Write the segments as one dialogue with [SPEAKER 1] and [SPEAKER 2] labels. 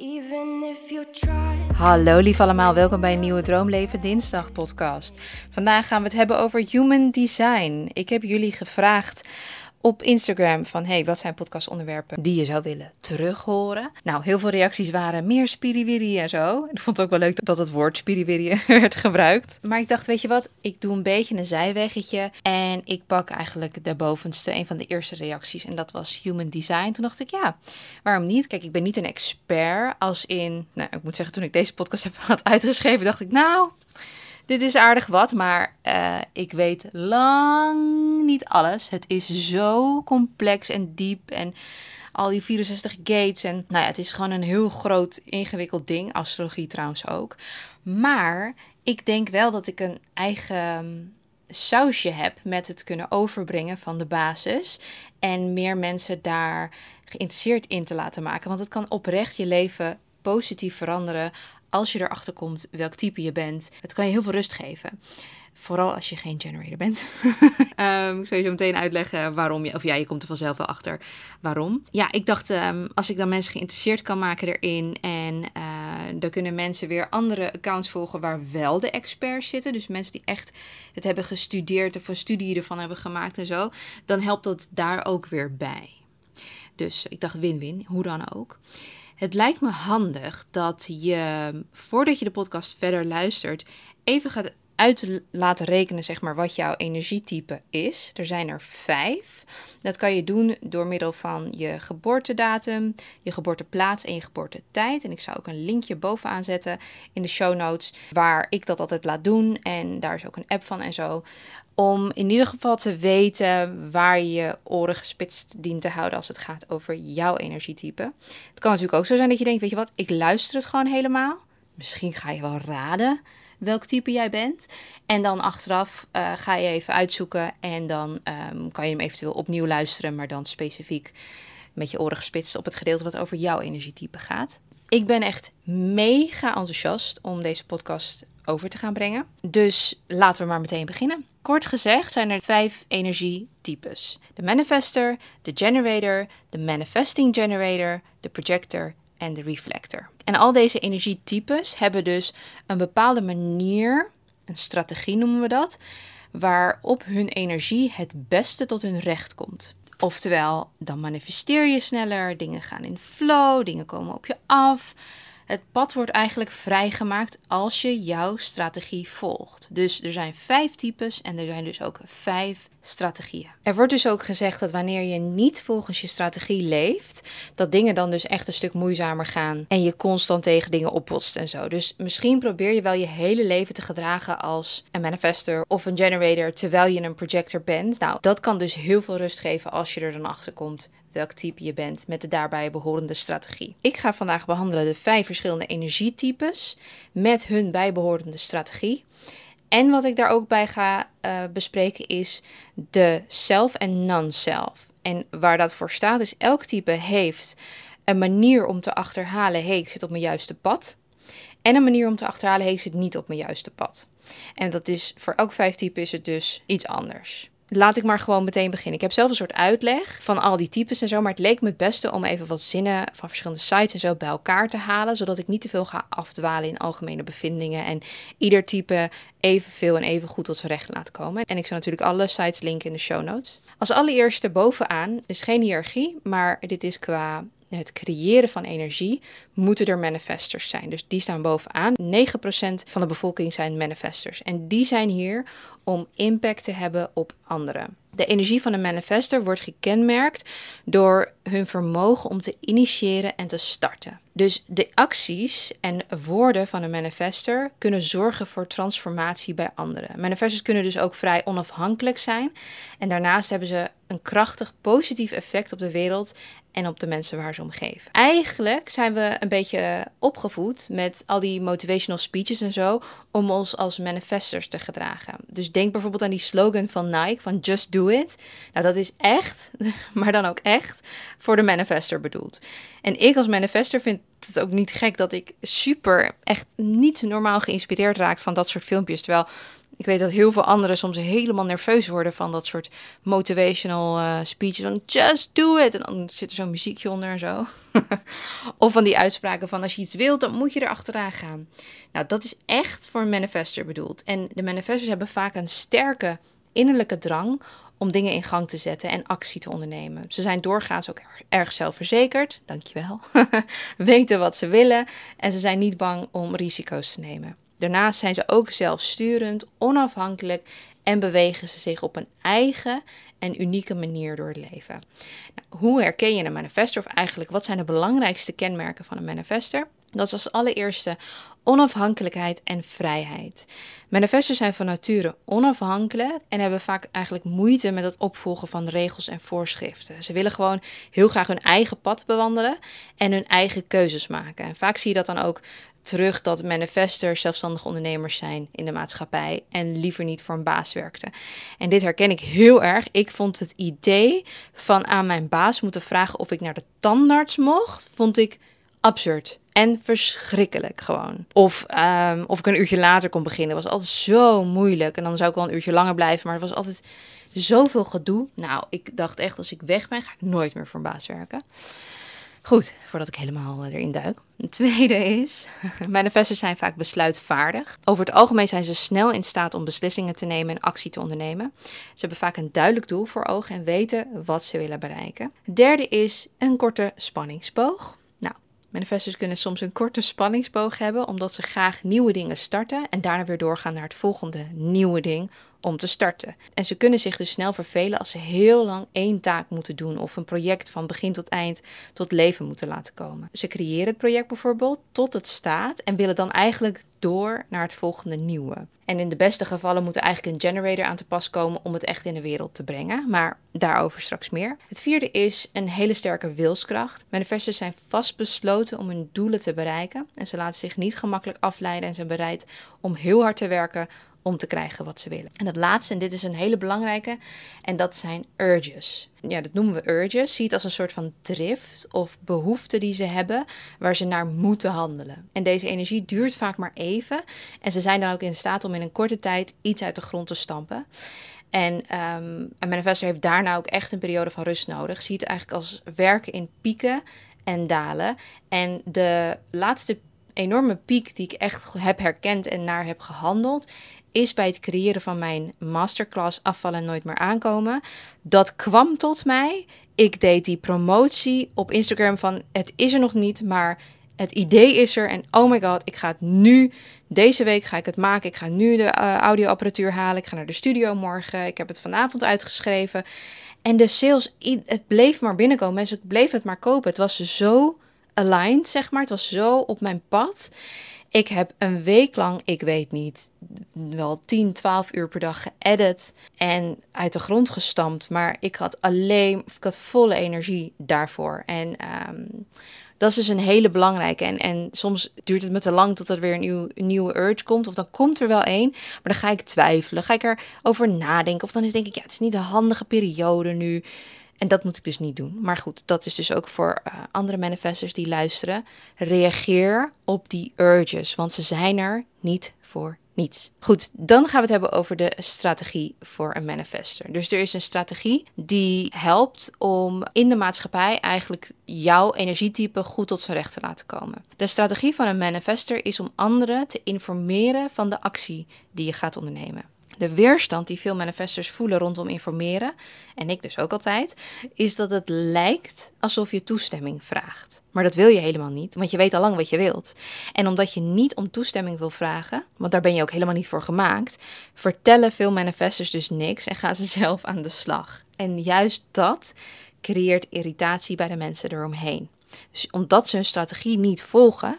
[SPEAKER 1] Even if you try.
[SPEAKER 2] Hallo lief allemaal, welkom bij een nieuwe Droomleven Dinsdag podcast. Vandaag gaan we het hebben over human design. Ik heb jullie gevraagd op Instagram van hey, wat zijn podcastonderwerpen die je zou willen terughoren? Nou, heel veel reacties waren meer spiriwiri en zo. Ik vond het ook wel leuk dat het woord spiriwiri werd gebruikt. Maar ik dacht, weet je wat, ik doe een beetje een zijweggetje en ik pak eigenlijk de bovenste, een van de eerste reacties en dat was human design. Toen dacht ik, ja, waarom niet? Kijk, ik ben niet een expert als in, nou, ik moet zeggen, toen ik deze podcast heb had uitgeschreven, dacht ik, nou, dit is aardig wat, maar uh, ik weet lang niet alles. Het is zo complex en diep en al die 64 gates. En nou ja, het is gewoon een heel groot, ingewikkeld ding. Astrologie trouwens ook. Maar ik denk wel dat ik een eigen sausje heb met het kunnen overbrengen van de basis. En meer mensen daar geïnteresseerd in te laten maken. Want het kan oprecht je leven positief veranderen als je erachter komt welk type je bent. Het kan je heel veel rust geven. Vooral als je geen generator bent. um, ik zal je zo meteen uitleggen waarom je, of ja, je komt er vanzelf wel achter waarom. Ja, ik dacht, um, als ik dan mensen geïnteresseerd kan maken erin en uh, dan kunnen mensen weer andere accounts volgen waar wel de experts zitten. Dus mensen die echt het hebben gestudeerd of een studie ervan hebben gemaakt en zo. Dan helpt dat daar ook weer bij. Dus ik dacht win-win, hoe dan ook. Het lijkt me handig dat je, voordat je de podcast verder luistert, even gaat uit laten rekenen zeg maar, wat jouw energietype is. Er zijn er vijf. Dat kan je doen door middel van je geboortedatum, je geboorteplaats en je geboortetijd. En ik zou ook een linkje bovenaan zetten in de show notes waar ik dat altijd laat doen. En daar is ook een app van en zo. Om in ieder geval te weten waar je je oren gespitst dient te houden als het gaat over jouw energietype. Het kan natuurlijk ook zo zijn dat je denkt, weet je wat, ik luister het gewoon helemaal. Misschien ga je wel raden welk type jij bent. En dan achteraf uh, ga je even uitzoeken en dan um, kan je hem eventueel opnieuw luisteren, maar dan specifiek met je oren gespitst op het gedeelte wat over jouw energietype gaat. Ik ben echt mega enthousiast om deze podcast over te gaan brengen. Dus laten we maar meteen beginnen. Kort gezegd zijn er vijf energietypes: de manifester, de generator, de manifesting generator, de projector en de reflector. En al deze energietypes hebben dus een bepaalde manier, een strategie noemen we dat, waarop hun energie het beste tot hun recht komt. Oftewel, dan manifesteer je sneller, dingen gaan in flow, dingen komen op je af. Het pad wordt eigenlijk vrijgemaakt als je jouw strategie volgt. Dus er zijn vijf types en er zijn dus ook vijf strategieën. Er wordt dus ook gezegd dat wanneer je niet volgens je strategie leeft, dat dingen dan dus echt een stuk moeizamer gaan en je constant tegen dingen opbotst en zo. Dus misschien probeer je wel je hele leven te gedragen als een manifester of een generator terwijl je een projector bent. Nou, dat kan dus heel veel rust geven als je er dan achter komt welk type je bent met de daarbij behorende strategie. Ik ga vandaag behandelen de vijf verschillende energietypes met hun bijbehorende strategie. En wat ik daar ook bij ga uh, bespreken is de self en non-self. En waar dat voor staat is elk type heeft een manier om te achterhalen, hey, ik zit op mijn juiste pad. En een manier om te achterhalen, hey, ik zit niet op mijn juiste pad. En dat is voor elk vijf type is het dus iets anders laat ik maar gewoon meteen beginnen. Ik heb zelf een soort uitleg van al die types en zo. Maar het leek me het beste om even wat zinnen van verschillende sites en zo bij elkaar te halen. Zodat ik niet te veel ga afdwalen in algemene bevindingen. En ieder type evenveel en even goed tot zijn recht laat komen. En ik zal natuurlijk alle sites linken in de show notes. Als allereerste bovenaan is geen hiërarchie, maar dit is qua het creëren van energie, moeten er manifestors zijn. Dus die staan bovenaan. 9% van de bevolking zijn manifestors. En die zijn hier om impact te hebben op anderen. De energie van een manifester wordt gekenmerkt door hun vermogen om te initiëren en te starten. Dus de acties en woorden van een manifester kunnen zorgen voor transformatie bij anderen. Manifestors kunnen dus ook vrij onafhankelijk zijn. En daarnaast hebben ze een krachtig positief effect op de wereld en op de mensen waar ze om geven. Eigenlijk zijn we een beetje opgevoed met al die motivational speeches en zo om ons als manifestors te gedragen. Dus denk bijvoorbeeld aan die slogan van Nike van Just Do It. Nou, dat is echt, maar dan ook echt voor de manifester bedoeld. En ik als manifester vind het ook niet gek dat ik super echt niet normaal geïnspireerd raak van dat soort filmpjes, terwijl Ik weet dat heel veel anderen soms helemaal nerveus worden van dat soort motivational uh, speeches. Van just do it. En dan zit er zo'n muziekje onder en zo. of van die uitspraken van als je iets wilt, dan moet je er achteraan gaan. Nou, dat is echt voor een manifester bedoeld. En de manifestors hebben vaak een sterke innerlijke drang om dingen in gang te zetten en actie te ondernemen. Ze zijn doorgaans ook erg zelfverzekerd, dankjewel. Weten wat ze willen en ze zijn niet bang om risico's te nemen. Daarnaast zijn ze ook zelfsturend, onafhankelijk en bewegen ze zich op een eigen en unieke manier door het leven. Nou, hoe herken je een manifester of eigenlijk wat zijn de belangrijkste kenmerken van een manifester? Dat is als allereerste onafhankelijkheid en vrijheid. Manifestors zijn van nature onafhankelijk en hebben vaak eigenlijk moeite met het opvolgen van regels en voorschriften. Ze willen gewoon heel graag hun eigen pad bewandelen en hun eigen keuzes maken. En vaak zie je dat dan ook terug dat manifestors zelfstandige ondernemers zijn in de maatschappij en liever niet voor een baas werkten. En dit herken ik heel erg. Ik vond het idee van aan mijn baas moeten vragen of ik naar de tandarts mocht, vond ik absurd en verschrikkelijk gewoon. Of, um, of ik een uurtje later kon beginnen, was altijd zo moeilijk. En dan zou ik wel een uurtje langer blijven, maar het was altijd zoveel gedoe. Nou, ik dacht echt, als ik weg ben, ga ik nooit meer voor een baas werken. Goed, voordat ik helemaal eh, erin duik. Het tweede is, manifestors zijn vaak besluitvaardig. Over het algemeen zijn ze snel in staat om beslissingen te nemen en actie te ondernemen. Ze hebben vaak een duidelijk doel voor ogen en weten wat ze willen bereiken. Het derde is een korte spanningsboog. Manifestors kunnen soms een korte spanningsboog hebben, omdat ze graag nieuwe dingen starten en daarna weer doorgaan naar het volgende nieuwe ding om te starten. En ze kunnen zich dus snel vervelen als ze heel lang één taak moeten doen of een project van begin tot eind tot leven moeten laten komen. Ze creëren het project bijvoorbeeld tot het staat en willen dan eigenlijk door naar het volgende nieuwe. En in de beste gevallen moet er eigenlijk een generator aan te pas komen om het echt in de wereld te brengen. Maar daarover straks meer. Het vierde is een hele sterke wilskracht. Manifestors zijn vastbesloten om hun doelen te bereiken. En ze laten zich niet gemakkelijk afleiden en zijn bereid om heel hard te werken om te krijgen wat ze willen. En dat laatste, en dit is een hele belangrijke, en dat zijn urges. Ja, dat noemen we urges. Zie het als een soort van drift of behoefte die ze hebben, waar ze naar moeten handelen. En deze energie duurt vaak maar even. En ze zijn dan ook in staat om in een korte tijd iets uit de grond te stampen. En um, een manifestor heeft daarna ook echt een periode van rust nodig. Zie het eigenlijk als werken in pieken en dalen. En de laatste enorme piek die ik echt heb herkend en naar heb gehandeld, is bij het creëren van mijn masterclass Afvallen Nooit meer aankomen. Dat kwam tot mij. Ik deed die promotie op Instagram van het is er nog niet, maar het idee is er. En oh my god, ik ga het nu, deze week ga ik het maken. Ik ga nu de uh, audioapparatuur halen. Ik ga naar de studio morgen. Ik heb het vanavond uitgeschreven. En de sales, het bleef maar binnenkomen. Mensen bleven het maar kopen. Het was zo aligned, zeg maar. Het was zo op mijn pad. Ik heb een week lang, ik weet niet, wel 10, 12 uur per dag geëdit en uit de grond gestampt. Maar ik had alleen, ik had volle energie daarvoor. En um, dat is dus een hele belangrijke. En, en soms duurt het me te lang tot er weer een, nieuw, een nieuwe urge komt. Of dan komt er wel één. Maar dan ga ik twijfelen. Ga ik erover nadenken. Of dan denk ik, ja, het is niet een handige periode nu. En dat moet ik dus niet doen. Maar goed, dat is dus ook voor uh, andere manifestors die luisteren. Reageer op die urges, want ze zijn er niet voor niets. Goed, dan gaan we het hebben over de strategie voor een manifester. Dus er is een strategie die helpt om in de maatschappij eigenlijk jouw energietype goed tot zijn recht te laten komen. De strategie van een manifester is om anderen te informeren van de actie die je gaat ondernemen. De weerstand die veel manifestors voelen rondom informeren, en ik dus ook altijd, is dat het lijkt alsof je toestemming vraagt. Maar dat wil je helemaal niet, want je weet al lang wat je wilt. En omdat je niet om toestemming wil vragen, want daar ben je ook helemaal niet voor gemaakt, vertellen veel manifestors dus niks en gaan ze zelf aan de slag. En juist dat creëert irritatie bij de mensen eromheen. Dus omdat ze hun strategie niet volgen,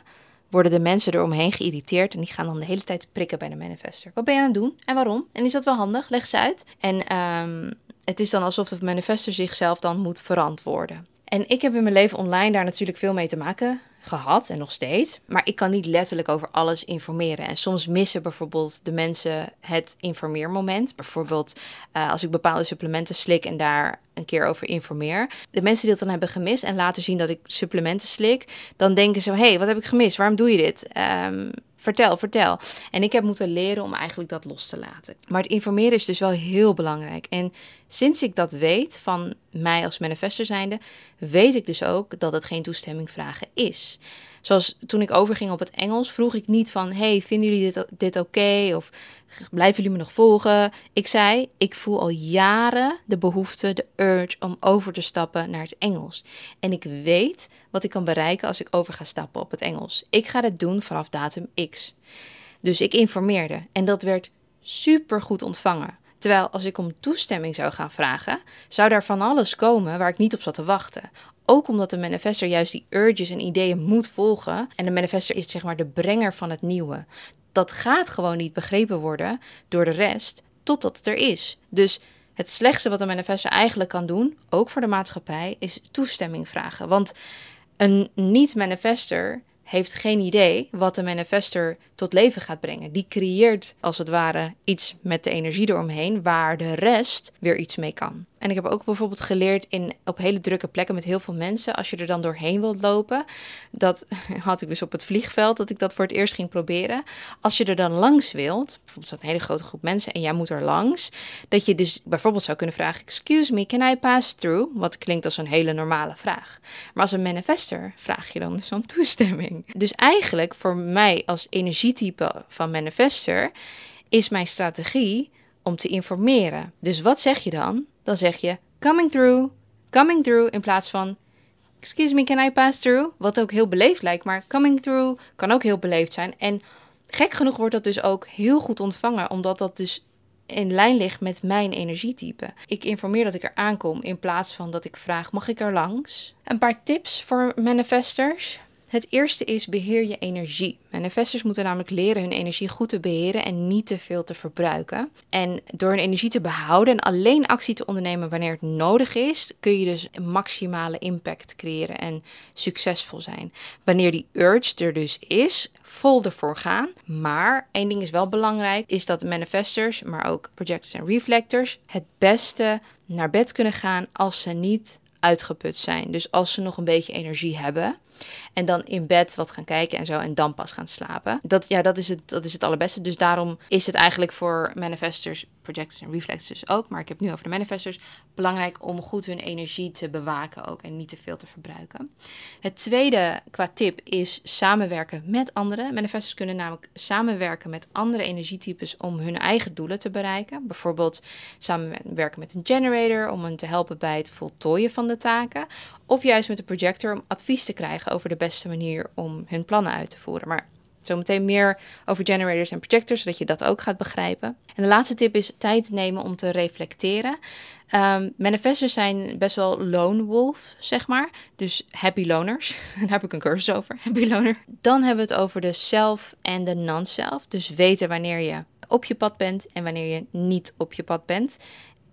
[SPEAKER 2] worden de mensen eromheen geïrriteerd en die gaan dan de hele tijd prikken bij de manifester. Wat ben je aan het doen en waarom? En is dat wel handig? Leg ze uit. En um, het is dan alsof de manifester zichzelf dan moet verantwoorden. En ik heb in mijn leven online daar natuurlijk veel mee te maken gehad en nog steeds. Maar ik kan niet letterlijk over alles informeren. En soms missen bijvoorbeeld de mensen het informeermoment. Bijvoorbeeld uh, als ik bepaalde supplementen slik en daar een keer over informeer. De mensen die het dan hebben gemist en laten zien dat ik supplementen slik, dan denken ze: hey, wat heb ik gemist? Waarom doe je dit? Um, vertel, vertel. En ik heb moeten leren om eigenlijk dat los te laten. Maar het informeren is dus wel heel belangrijk. En sinds ik dat weet van mij als manifester zijnde, weet ik dus ook dat het geen toestemming vragen is. Zoals toen ik overging op het Engels, vroeg ik niet van: Hey, vinden jullie dit, dit oké? Of blijven jullie me nog volgen? Ik zei: Ik voel al jaren de behoefte, de urge om over te stappen naar het Engels. En ik weet wat ik kan bereiken als ik over ga stappen op het Engels. Ik ga dit doen vanaf datum X. Dus ik informeerde en dat werd super goed ontvangen. Terwijl als ik om toestemming zou gaan vragen, zou daar van alles komen waar ik niet op zat te wachten. Ook omdat de manifester juist die urges en ideeën moet volgen. En de manifester is zeg maar de brenger van het nieuwe. Dat gaat gewoon niet begrepen worden door de rest totdat het er is. Dus het slechtste wat een manifester eigenlijk kan doen, ook voor de maatschappij, is toestemming vragen. Want een niet-manifester heeft geen idee wat de manifester tot leven gaat brengen. Die creëert als het ware iets met de energie eromheen, waar de rest weer iets mee kan. En ik heb ook bijvoorbeeld geleerd in, op hele drukke plekken met heel veel mensen, als je er dan doorheen wilt lopen, dat had ik dus op het vliegveld, dat ik dat voor het eerst ging proberen. Als je er dan langs wilt, bijvoorbeeld een hele grote groep mensen en jij moet er langs, dat je dus bijvoorbeeld zou kunnen vragen, excuse me, can I pass through? Wat klinkt als een hele normale vraag. Maar als een manifester vraag je dan dus om toestemming. Dus eigenlijk voor mij als energietype van manifester is mijn strategie om te informeren. Dus wat zeg je dan? Dan zeg je coming through, coming through in plaats van excuse me, can I pass through? Wat ook heel beleefd lijkt, maar coming through kan ook heel beleefd zijn. En gek genoeg wordt dat dus ook heel goed ontvangen, omdat dat dus in lijn ligt met mijn energietype. Ik informeer dat ik er aankom in plaats van dat ik vraag: mag ik er langs? Een paar tips voor manifestors. Het eerste is beheer je energie. Manifestors moeten namelijk leren hun energie goed te beheren en niet te veel te verbruiken. En door hun energie te behouden en alleen actie te ondernemen wanneer het nodig is, kun je dus maximale impact creëren en succesvol zijn. Wanneer die urge er dus is, vol ervoor gaan. Maar één ding is wel belangrijk, is dat manifestors, maar ook projectors en reflectors, het beste naar bed kunnen gaan als ze niet uitgeput zijn. Dus als ze nog een beetje energie hebben. En dan in bed wat gaan kijken en zo. En dan pas gaan slapen. Dat, ja, dat, is het, dat is het allerbeste. Dus daarom is het eigenlijk voor manifestors, projectors en reflectors ook. Maar ik heb het nu over de manifestors. Belangrijk om goed hun energie te bewaken ook. En niet te veel te verbruiken. Het tweede qua tip is samenwerken met anderen. Manifestors kunnen namelijk samenwerken met andere energietypes om hun eigen doelen te bereiken. Bijvoorbeeld samenwerken met een generator om hen te helpen bij het voltooien van de taken. Of juist met de projector om advies te krijgen over de beste manier om hun plannen uit te voeren. Maar zometeen meer over generators en projectors, zodat je dat ook gaat begrijpen. En de laatste tip is tijd nemen om te reflecteren. Um, manifestors zijn best wel lone wolf, zeg maar. Dus happy loners. Daar heb ik een cursus over, happy loner. Dan hebben we het over de self en de non-self. Dus weten wanneer je op je pad bent en wanneer je niet op je pad bent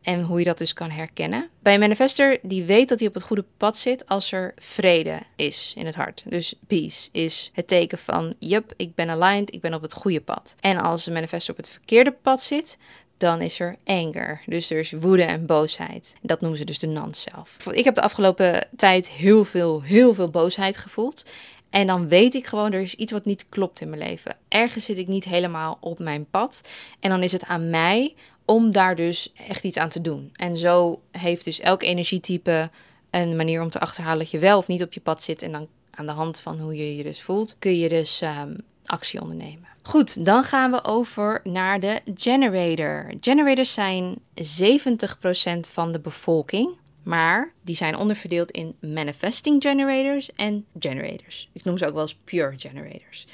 [SPEAKER 2] en hoe je dat dus kan herkennen. Bij een manifester die weet dat hij op het goede pad zit als er vrede is in het hart. Dus peace is het teken van, yup, ik ben aligned, ik ben op het goede pad. En als een manifester op het verkeerde pad zit, dan is er anger. Dus er is woede en boosheid. Dat noemen ze dus de non-self. Ik heb de afgelopen tijd heel veel, heel veel boosheid gevoeld. En dan weet ik gewoon, er is iets wat niet klopt in mijn leven. Ergens zit ik niet helemaal op mijn pad. En dan is het aan mij om daar dus echt iets aan te doen. En zo heeft dus elk energietype een manier om te achterhalen dat je wel of niet op je pad zit. En dan aan de hand van hoe je je dus voelt, kun je dus um, actie ondernemen. Goed, dan gaan we over naar de generator. Generators zijn 70% van de bevolking. Maar die zijn onderverdeeld in manifesting generators en generators. Ik noem ze ook wel eens pure generators.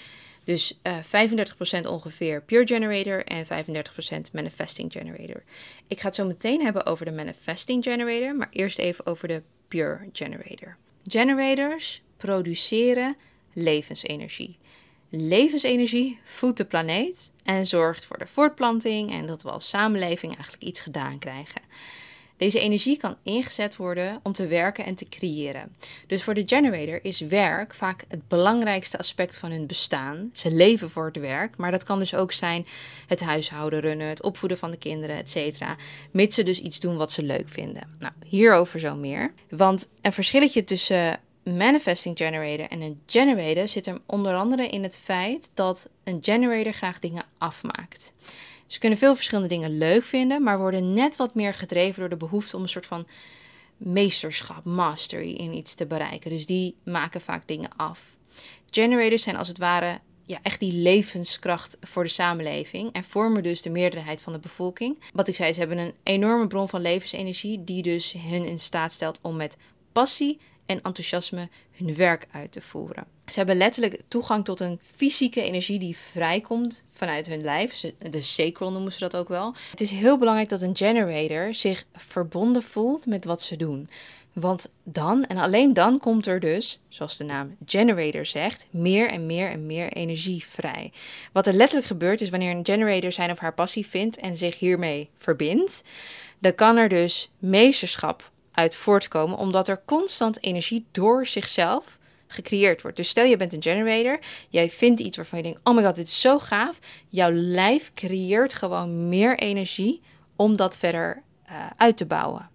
[SPEAKER 2] Dus uh, eh, 35% ongeveer pure generator en 35% manifesting generator. Ik ga het zo meteen hebben over de manifesting generator, maar eerst even over de pure generator. Generators produceren levensenergie. Levensenergie voedt de planeet en zorgt voor de voortplanting en dat we als samenleving eigenlijk iets gedaan krijgen. Deze energie kan ingezet worden om te werken en te creëren. Dus voor de generator is werk vaak het belangrijkste aspect van hun bestaan. Ze leven voor het werk, maar dat kan dus ook zijn het huishouden runnen, het opvoeden van de kinderen, etc. Mits ze dus iets doen wat ze leuk vinden. Nou, hierover zo meer. Want een verschilletje tussen manifesting generator en een generator zit er onder andere in het feit dat een generator graag dingen afmaakt. Ze kunnen veel verschillende dingen leuk vinden, maar worden net wat meer gedreven door de behoefte om een soort van meesterschap, mastery in iets te bereiken. Dus die maken vaak dingen af. Generators zijn als het ware ja, echt die levenskracht voor de samenleving en vormen dus de meerderheid van de bevolking. Wat ik zei, ze hebben een enorme bron van levensenergie die dus hun in staat stelt om met passie en enthousiasme hun werk uit te voeren. Ze hebben letterlijk toegang tot een fysieke energie die vrijkomt vanuit hun lijf. De sacral noemen ze dat ook wel. Het is heel belangrijk dat een generator zich verbonden voelt met wat ze doen. Want dan en alleen dan komt er dus, zoals de naam generator zegt, meer en meer en meer energie vrij. Wat er letterlijk gebeurt is wanneer een generator zijn of haar passie vindt en zich hiermee verbindt, dan kan er dus meesterschap uit voortkomen, omdat er constant energie door zichzelf gecreëerd wordt. Dus stel je bent een generator, jij vindt iets waarvan je denkt: oh my god, dit is zo gaaf. Jouw lijf creëert gewoon meer energie om dat verder uh, uit te bouwen.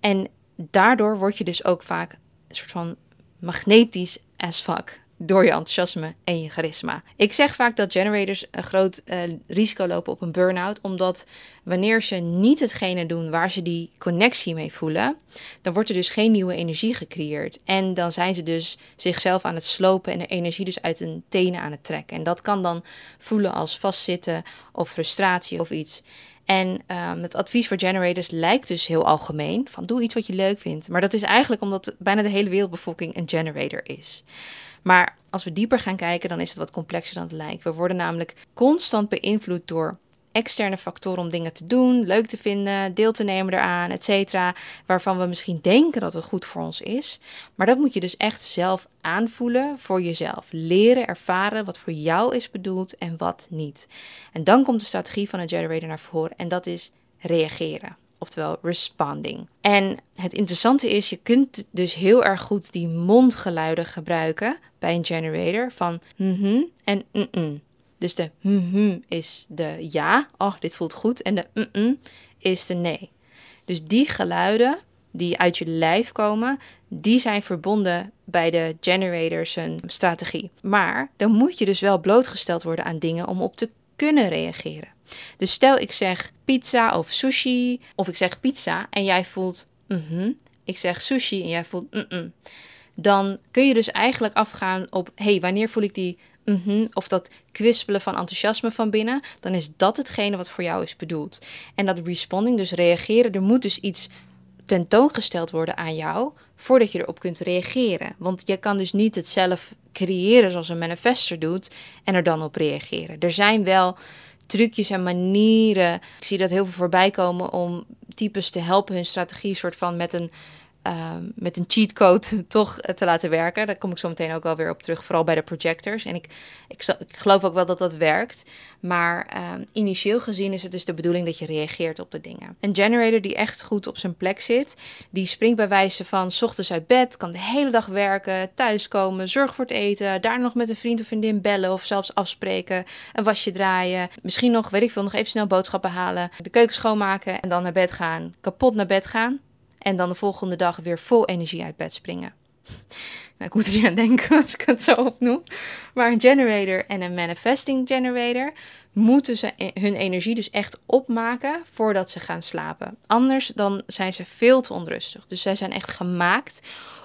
[SPEAKER 2] En daardoor word je dus ook vaak een soort van magnetisch as fuck door je enthousiasme en je charisma. Ik zeg vaak dat generators een groot uh, risico lopen op een burn-out, omdat wanneer ze niet hetgene doen waar ze die connectie mee voelen, dan wordt er dus geen nieuwe energie gecreëerd. En dan zijn ze dus zichzelf aan het slopen en de energie dus uit hun tenen aan het trekken. En dat kan dan voelen als vastzitten of frustratie of iets. En um, het advies voor generators lijkt dus heel algemeen: van doe iets wat je leuk vindt. Maar dat is eigenlijk omdat bijna de hele wereldbevolking een generator is. Maar als we dieper gaan kijken, dan is het wat complexer dan het lijkt. We worden namelijk constant beïnvloed door externe factoren om dingen te doen, leuk te vinden, deel te nemen eraan, et cetera, waarvan we misschien denken dat het goed voor ons is. Maar dat moet je dus echt zelf aanvoelen voor jezelf. Leren, ervaren wat voor jou is bedoeld en wat niet. En dan komt de strategie van een generator naar voren en dat is reageren oftewel responding. En het interessante is, je kunt dus heel erg goed die mondgeluiden gebruiken bij een generator van mhm en mm. Dus de mhm is de ja, oh dit voelt goed, en de mm is de nee. Dus die geluiden die uit je lijf komen, die zijn verbonden bij de generators strategie. Maar dan moet je dus wel blootgesteld worden aan dingen om op te kunnen reageren. Dus stel ik zeg pizza of sushi, of ik zeg pizza en jij voelt mhm, ik zeg sushi en jij voelt mm, dan kun je dus eigenlijk afgaan op hey, wanneer voel ik die mhm, of dat kwispelen van enthousiasme van binnen, dan is dat hetgene wat voor jou is bedoeld. En dat responding, dus reageren, er moet dus iets tentoongesteld worden aan jou voordat je erop kunt reageren. Want je kan dus niet het zelf creëren zoals een manifester doet en er dan op reageren. Er zijn wel trucjes en manieren. Ik zie dat heel veel voorbij komen om types te helpen hun strategie soort van met een Ehm, met een cheatcode toch te laten werken. Daar kom ik zo meteen ook wel weer op terug, vooral bij de projectors. En ik, ik, ik geloof ook wel dat dat werkt. Maar ehm, initieel gezien is het dus de bedoeling dat je reageert op de dingen. Een generator die echt goed op zijn plek zit, die springt bij wijze van s ochtends uit bed, kan de hele dag werken, thuiskomen, zorg voor het eten, daar nog met een vriend of vriendin bellen of zelfs afspreken, een wasje draaien, misschien nog, weet ik veel, nog even snel boodschappen halen, de keuken schoonmaken en dan naar bed gaan, kapot naar bed gaan. En dan de volgende dag weer vol energie uit bed springen. Nou, ik moet er niet aan denken als ik het zo opnoem. Maar een generator en een manifesting generator moeten ze e- hun energie dus echt opmaken voordat ze gaan slapen. Anders dan zijn ze veel te onrustig. Dus zij zijn echt gemaakt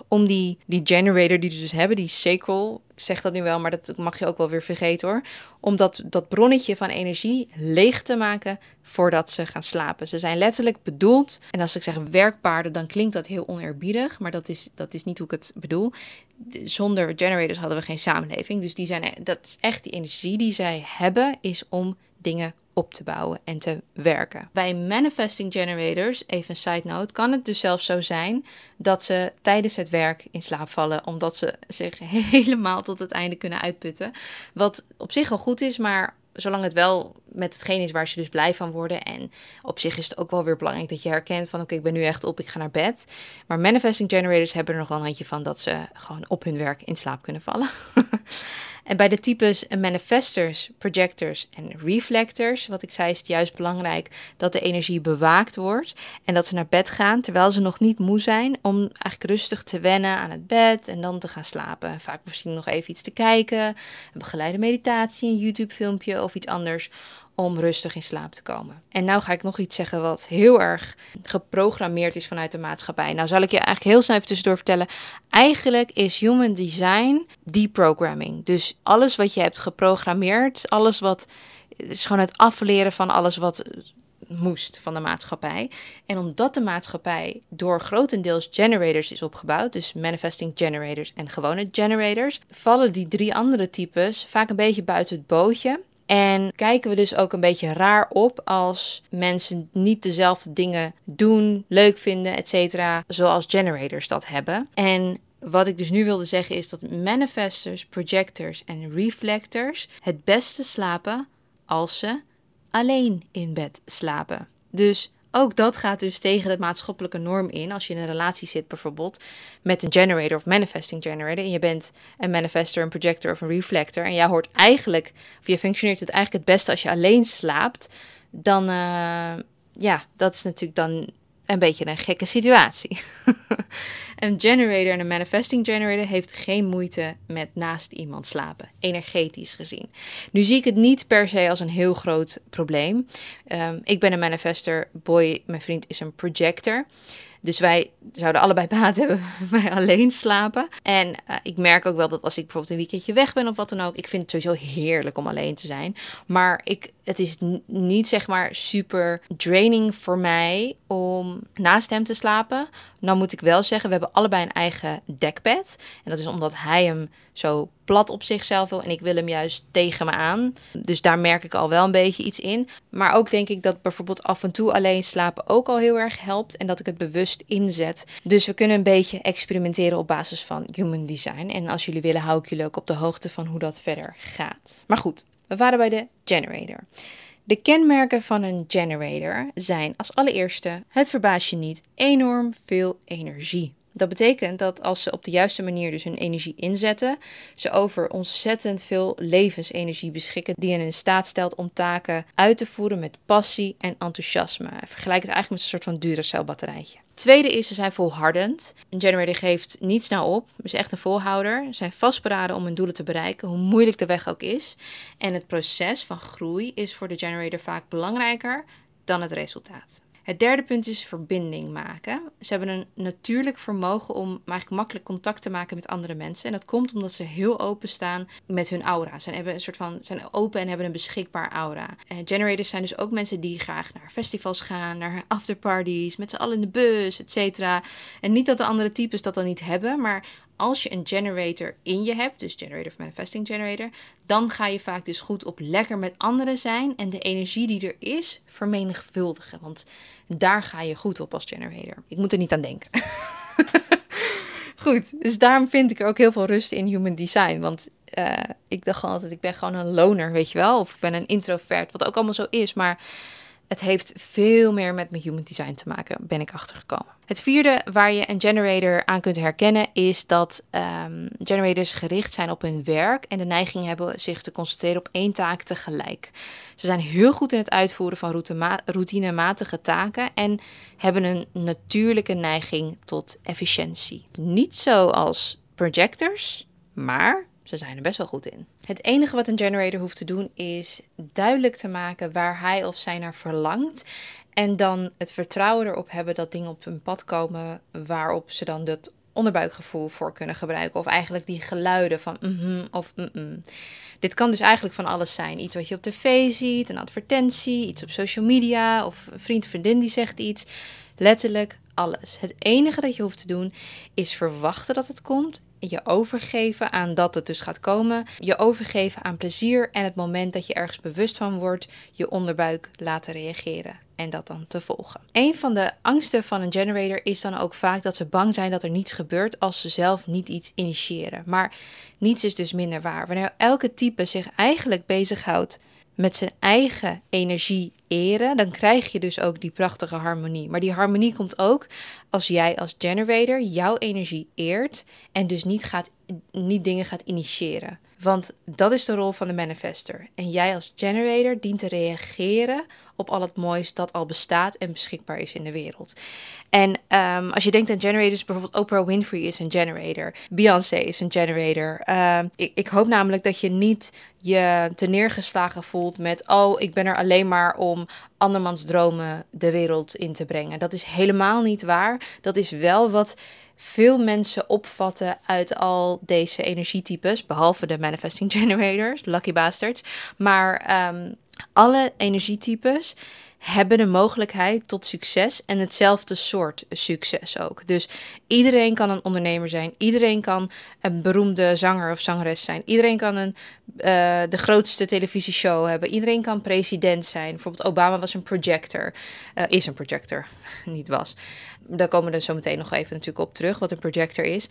[SPEAKER 2] om die, die generator die ze dus hebben, die sacral, ik zeg dat nu wel, maar dat mag je ook wel weer vergeten hoor, om dat, bronnetje van energie leeg te maken voordat ze gaan slapen. Ze zijn letterlijk bedoeld, en als ik zeg werkpaarden, dan klinkt dat heel oneerbiedig, maar dat is, dat is niet hoe ik het bedoel. Zonder generators hadden we geen samenleving, dus die zijn, dat is echt die energie die zij hebben, is om dingen op te bouwen en te werken. Bij manifesting generators, even een side note, kan het dus zelfs zo zijn dat ze tijdens het werk in slaap vallen, omdat ze zich helemaal tot het einde kunnen uitputten. Wat op zich wel goed is, maar zolang het wel met hetgeen is waar ze dus blij van worden. En op zich is het ook wel weer belangrijk dat je herkent van oké, ik ben nu echt op, ik ga naar bed. Maar manifesting generators hebben er nog wel een handje van dat ze gewoon op hun werk in slaap kunnen vallen. En bij de types manifestors, projectors en reflectors, wat ik zei, is het juist belangrijk dat de energie bewaakt wordt en dat ze naar bed gaan terwijl ze nog niet moe zijn, om eigenlijk rustig te wennen aan het bed en dan te gaan slapen. vaak misschien nog even iets te kijken, een begeleide meditatie, een YouTube-filmpje of iets anders om rustig in slaap te komen. En nou ga ik nog iets zeggen wat heel erg geprogrammeerd is vanuit de maatschappij. Nou zal ik je eigenlijk heel snel even tussendoor vertellen. Eigenlijk is human design deprogramming. Dus alles wat je hebt geprogrammeerd, alles wat is gewoon het afleren van alles wat moest van de maatschappij. En omdat de maatschappij door grotendeels generators is opgebouwd, dus manifesting generators en gewone generators, vallen die drie andere types vaak een beetje buiten het bootje. En kijken we dus ook een beetje raar op als mensen niet dezelfde dingen doen, leuk vinden, et cetera, zoals generators dat hebben. En wat ik dus nu wilde zeggen is dat manifestors, projectors en reflectors het beste slapen als ze alleen in bed slapen. Dus ook dat gaat dus tegen de maatschappelijke norm in. Als je in een relatie zit bijvoorbeeld met een generator of manifesting generator. En je bent een manifestor, een projector of een reflector. En jij hoort eigenlijk, of je functioneert het eigenlijk het beste als je alleen slaapt. Dan, uh, ja, dat is natuurlijk dan een beetje een gekke situatie. een generator en een manifesting generator heeft geen moeite met naast iemand slapen, energetisch gezien. Nu zie ik het niet per se als een heel groot probleem. Um, ik ben een manifester, Boy, mijn vriend, is een projector. Dus wij zouden allebei baat hebben bij alleen slapen. En uh, ik merk ook wel dat als ik bijvoorbeeld een weekendje weg ben of wat dan ook, ik vind het sowieso heerlijk om alleen te zijn. Maar ik, het is niet zeg maar super draining voor mij om naast hem te slapen. Nou moet ik wel zeggen, we hebben allebei een eigen dekbed. En dat is omdat hij hem zo plat op zichzelf wil en ik wil hem juist tegen me aan. Dus daar merk ik al wel een beetje iets in. Maar ook denk ik dat bijvoorbeeld af en toe alleen slapen ook al heel erg helpt en dat ik het bewust inzet. Dus we kunnen een beetje experimenteren op basis van human design. En als jullie willen, hou ik jullie ook op de hoogte van hoe dat verder gaat. Maar goed, we waren bij de generator. De kenmerken van een generator zijn als allereerste: het verbaast je niet enorm veel energie. Dat betekent dat als ze op de juiste manier dus hun energie inzetten, ze over ontzettend veel levensenergie beschikken die hen in staat stelt om taken uit te voeren met passie en enthousiasme. Vergelijk het eigenlijk met een soort van Duracell batterijtje. Tweede is, ze zijn volhardend. Een generator geeft niet snel op, is echt een volhouder. Ze zijn vastberaden om hun doelen te bereiken, hoe moeilijk de weg ook is. En het proces van groei is voor de generator vaak belangrijker dan het resultaat. Het derde punt is verbinding maken. Ze hebben een natuurlijk vermogen om eigenlijk makkelijk contact te maken met andere mensen. En dat komt omdat ze heel open staan met hun aura. Ze hebben een soort van, zijn open en hebben een beschikbaar aura. En generators zijn dus ook mensen die graag naar festivals gaan, naar afterparties, met z'n allen in de bus, et cetera. En niet dat de andere types dat dan niet hebben, maar als je een generator in je hebt, dus generator of manifesting generator, dan ga je vaak dus goed op lekker met anderen zijn en de energie die er is vermenigvuldigen. Want daar ga je goed op als generator. Ik moet er niet aan denken. goed, dus daarom vind ik er ook heel veel rust in human design. Want uh, ik dacht altijd, ik ben gewoon een loner, weet je wel. Of ik ben een introvert, wat ook allemaal zo is. Maar het heeft veel meer met mijn human design te maken, ben ik achtergekomen. Het vierde waar je een generator aan kunt herkennen is dat um, generators gericht zijn op hun werk en de neiging hebben zich te concentreren op één taak tegelijk. Ze zijn heel goed in het uitvoeren van routinematige taken en hebben een natuurlijke neiging tot efficiëntie. Niet zoals projectors, maar ze zijn er best wel goed in. Het enige wat een generator hoeft te doen is duidelijk te maken waar hij of zij naar verlangt. En dan het vertrouwen erop hebben dat dingen op hun pad komen waarop ze dan dat onderbuikgevoel voor kunnen gebruiken. Of eigenlijk die geluiden van mhm of mm Dit kan dus eigenlijk van alles zijn. Iets wat je op tv ziet, een advertentie, iets op social media of een vriend, vriendin die zegt iets. Letterlijk alles. Het enige dat je hoeft te doen is verwachten dat het komt je overgeven aan dat het dus gaat komen. Je overgeven aan plezier en het moment dat je ergens bewust van wordt, je onderbuik laten reageren en dat dan te volgen. Een van de angsten van een generator is dan ook vaak dat ze bang zijn dat er niets gebeurt als ze zelf niet iets initiëren. Maar niets is dus minder waar. Wanneer elke type zich eigenlijk bezighoudt met zijn eigen energie dan krijg je dus ook die prachtige harmonie. Maar die harmonie komt ook als jij als generator jouw energie eert en dus niet, gaat, niet dingen gaat initiëren. Want dat is de rol van de manifester. En jij als generator dient te reageren op al het moois dat al bestaat en beschikbaar is in de wereld. En um, als je denkt aan generators, bijvoorbeeld Oprah Winfrey is een generator, Beyoncé is een generator. Um, ik, ik hoop namelijk dat je niet je te neergeslagen voelt met, oh, ik ben er alleen maar om andermans dromen de wereld in te brengen. Dat is helemaal niet waar. Dat is wel wat veel mensen opvatten uit al deze energietypes, behalve de manifesting generators, lucky bastards. Maar um, alle energietypes hebben de mogelijkheid tot succes en hetzelfde soort succes ook. Dus iedereen kan een ondernemer zijn, iedereen kan een beroemde zanger of zangeres zijn, iedereen kan een, uh, de grootste televisieshow hebben, iedereen kan president zijn. Bijvoorbeeld Obama was een projector, uh, is een projector, niet was. Daar komen we zo meteen nog even natuurlijk op terug, wat een projector is.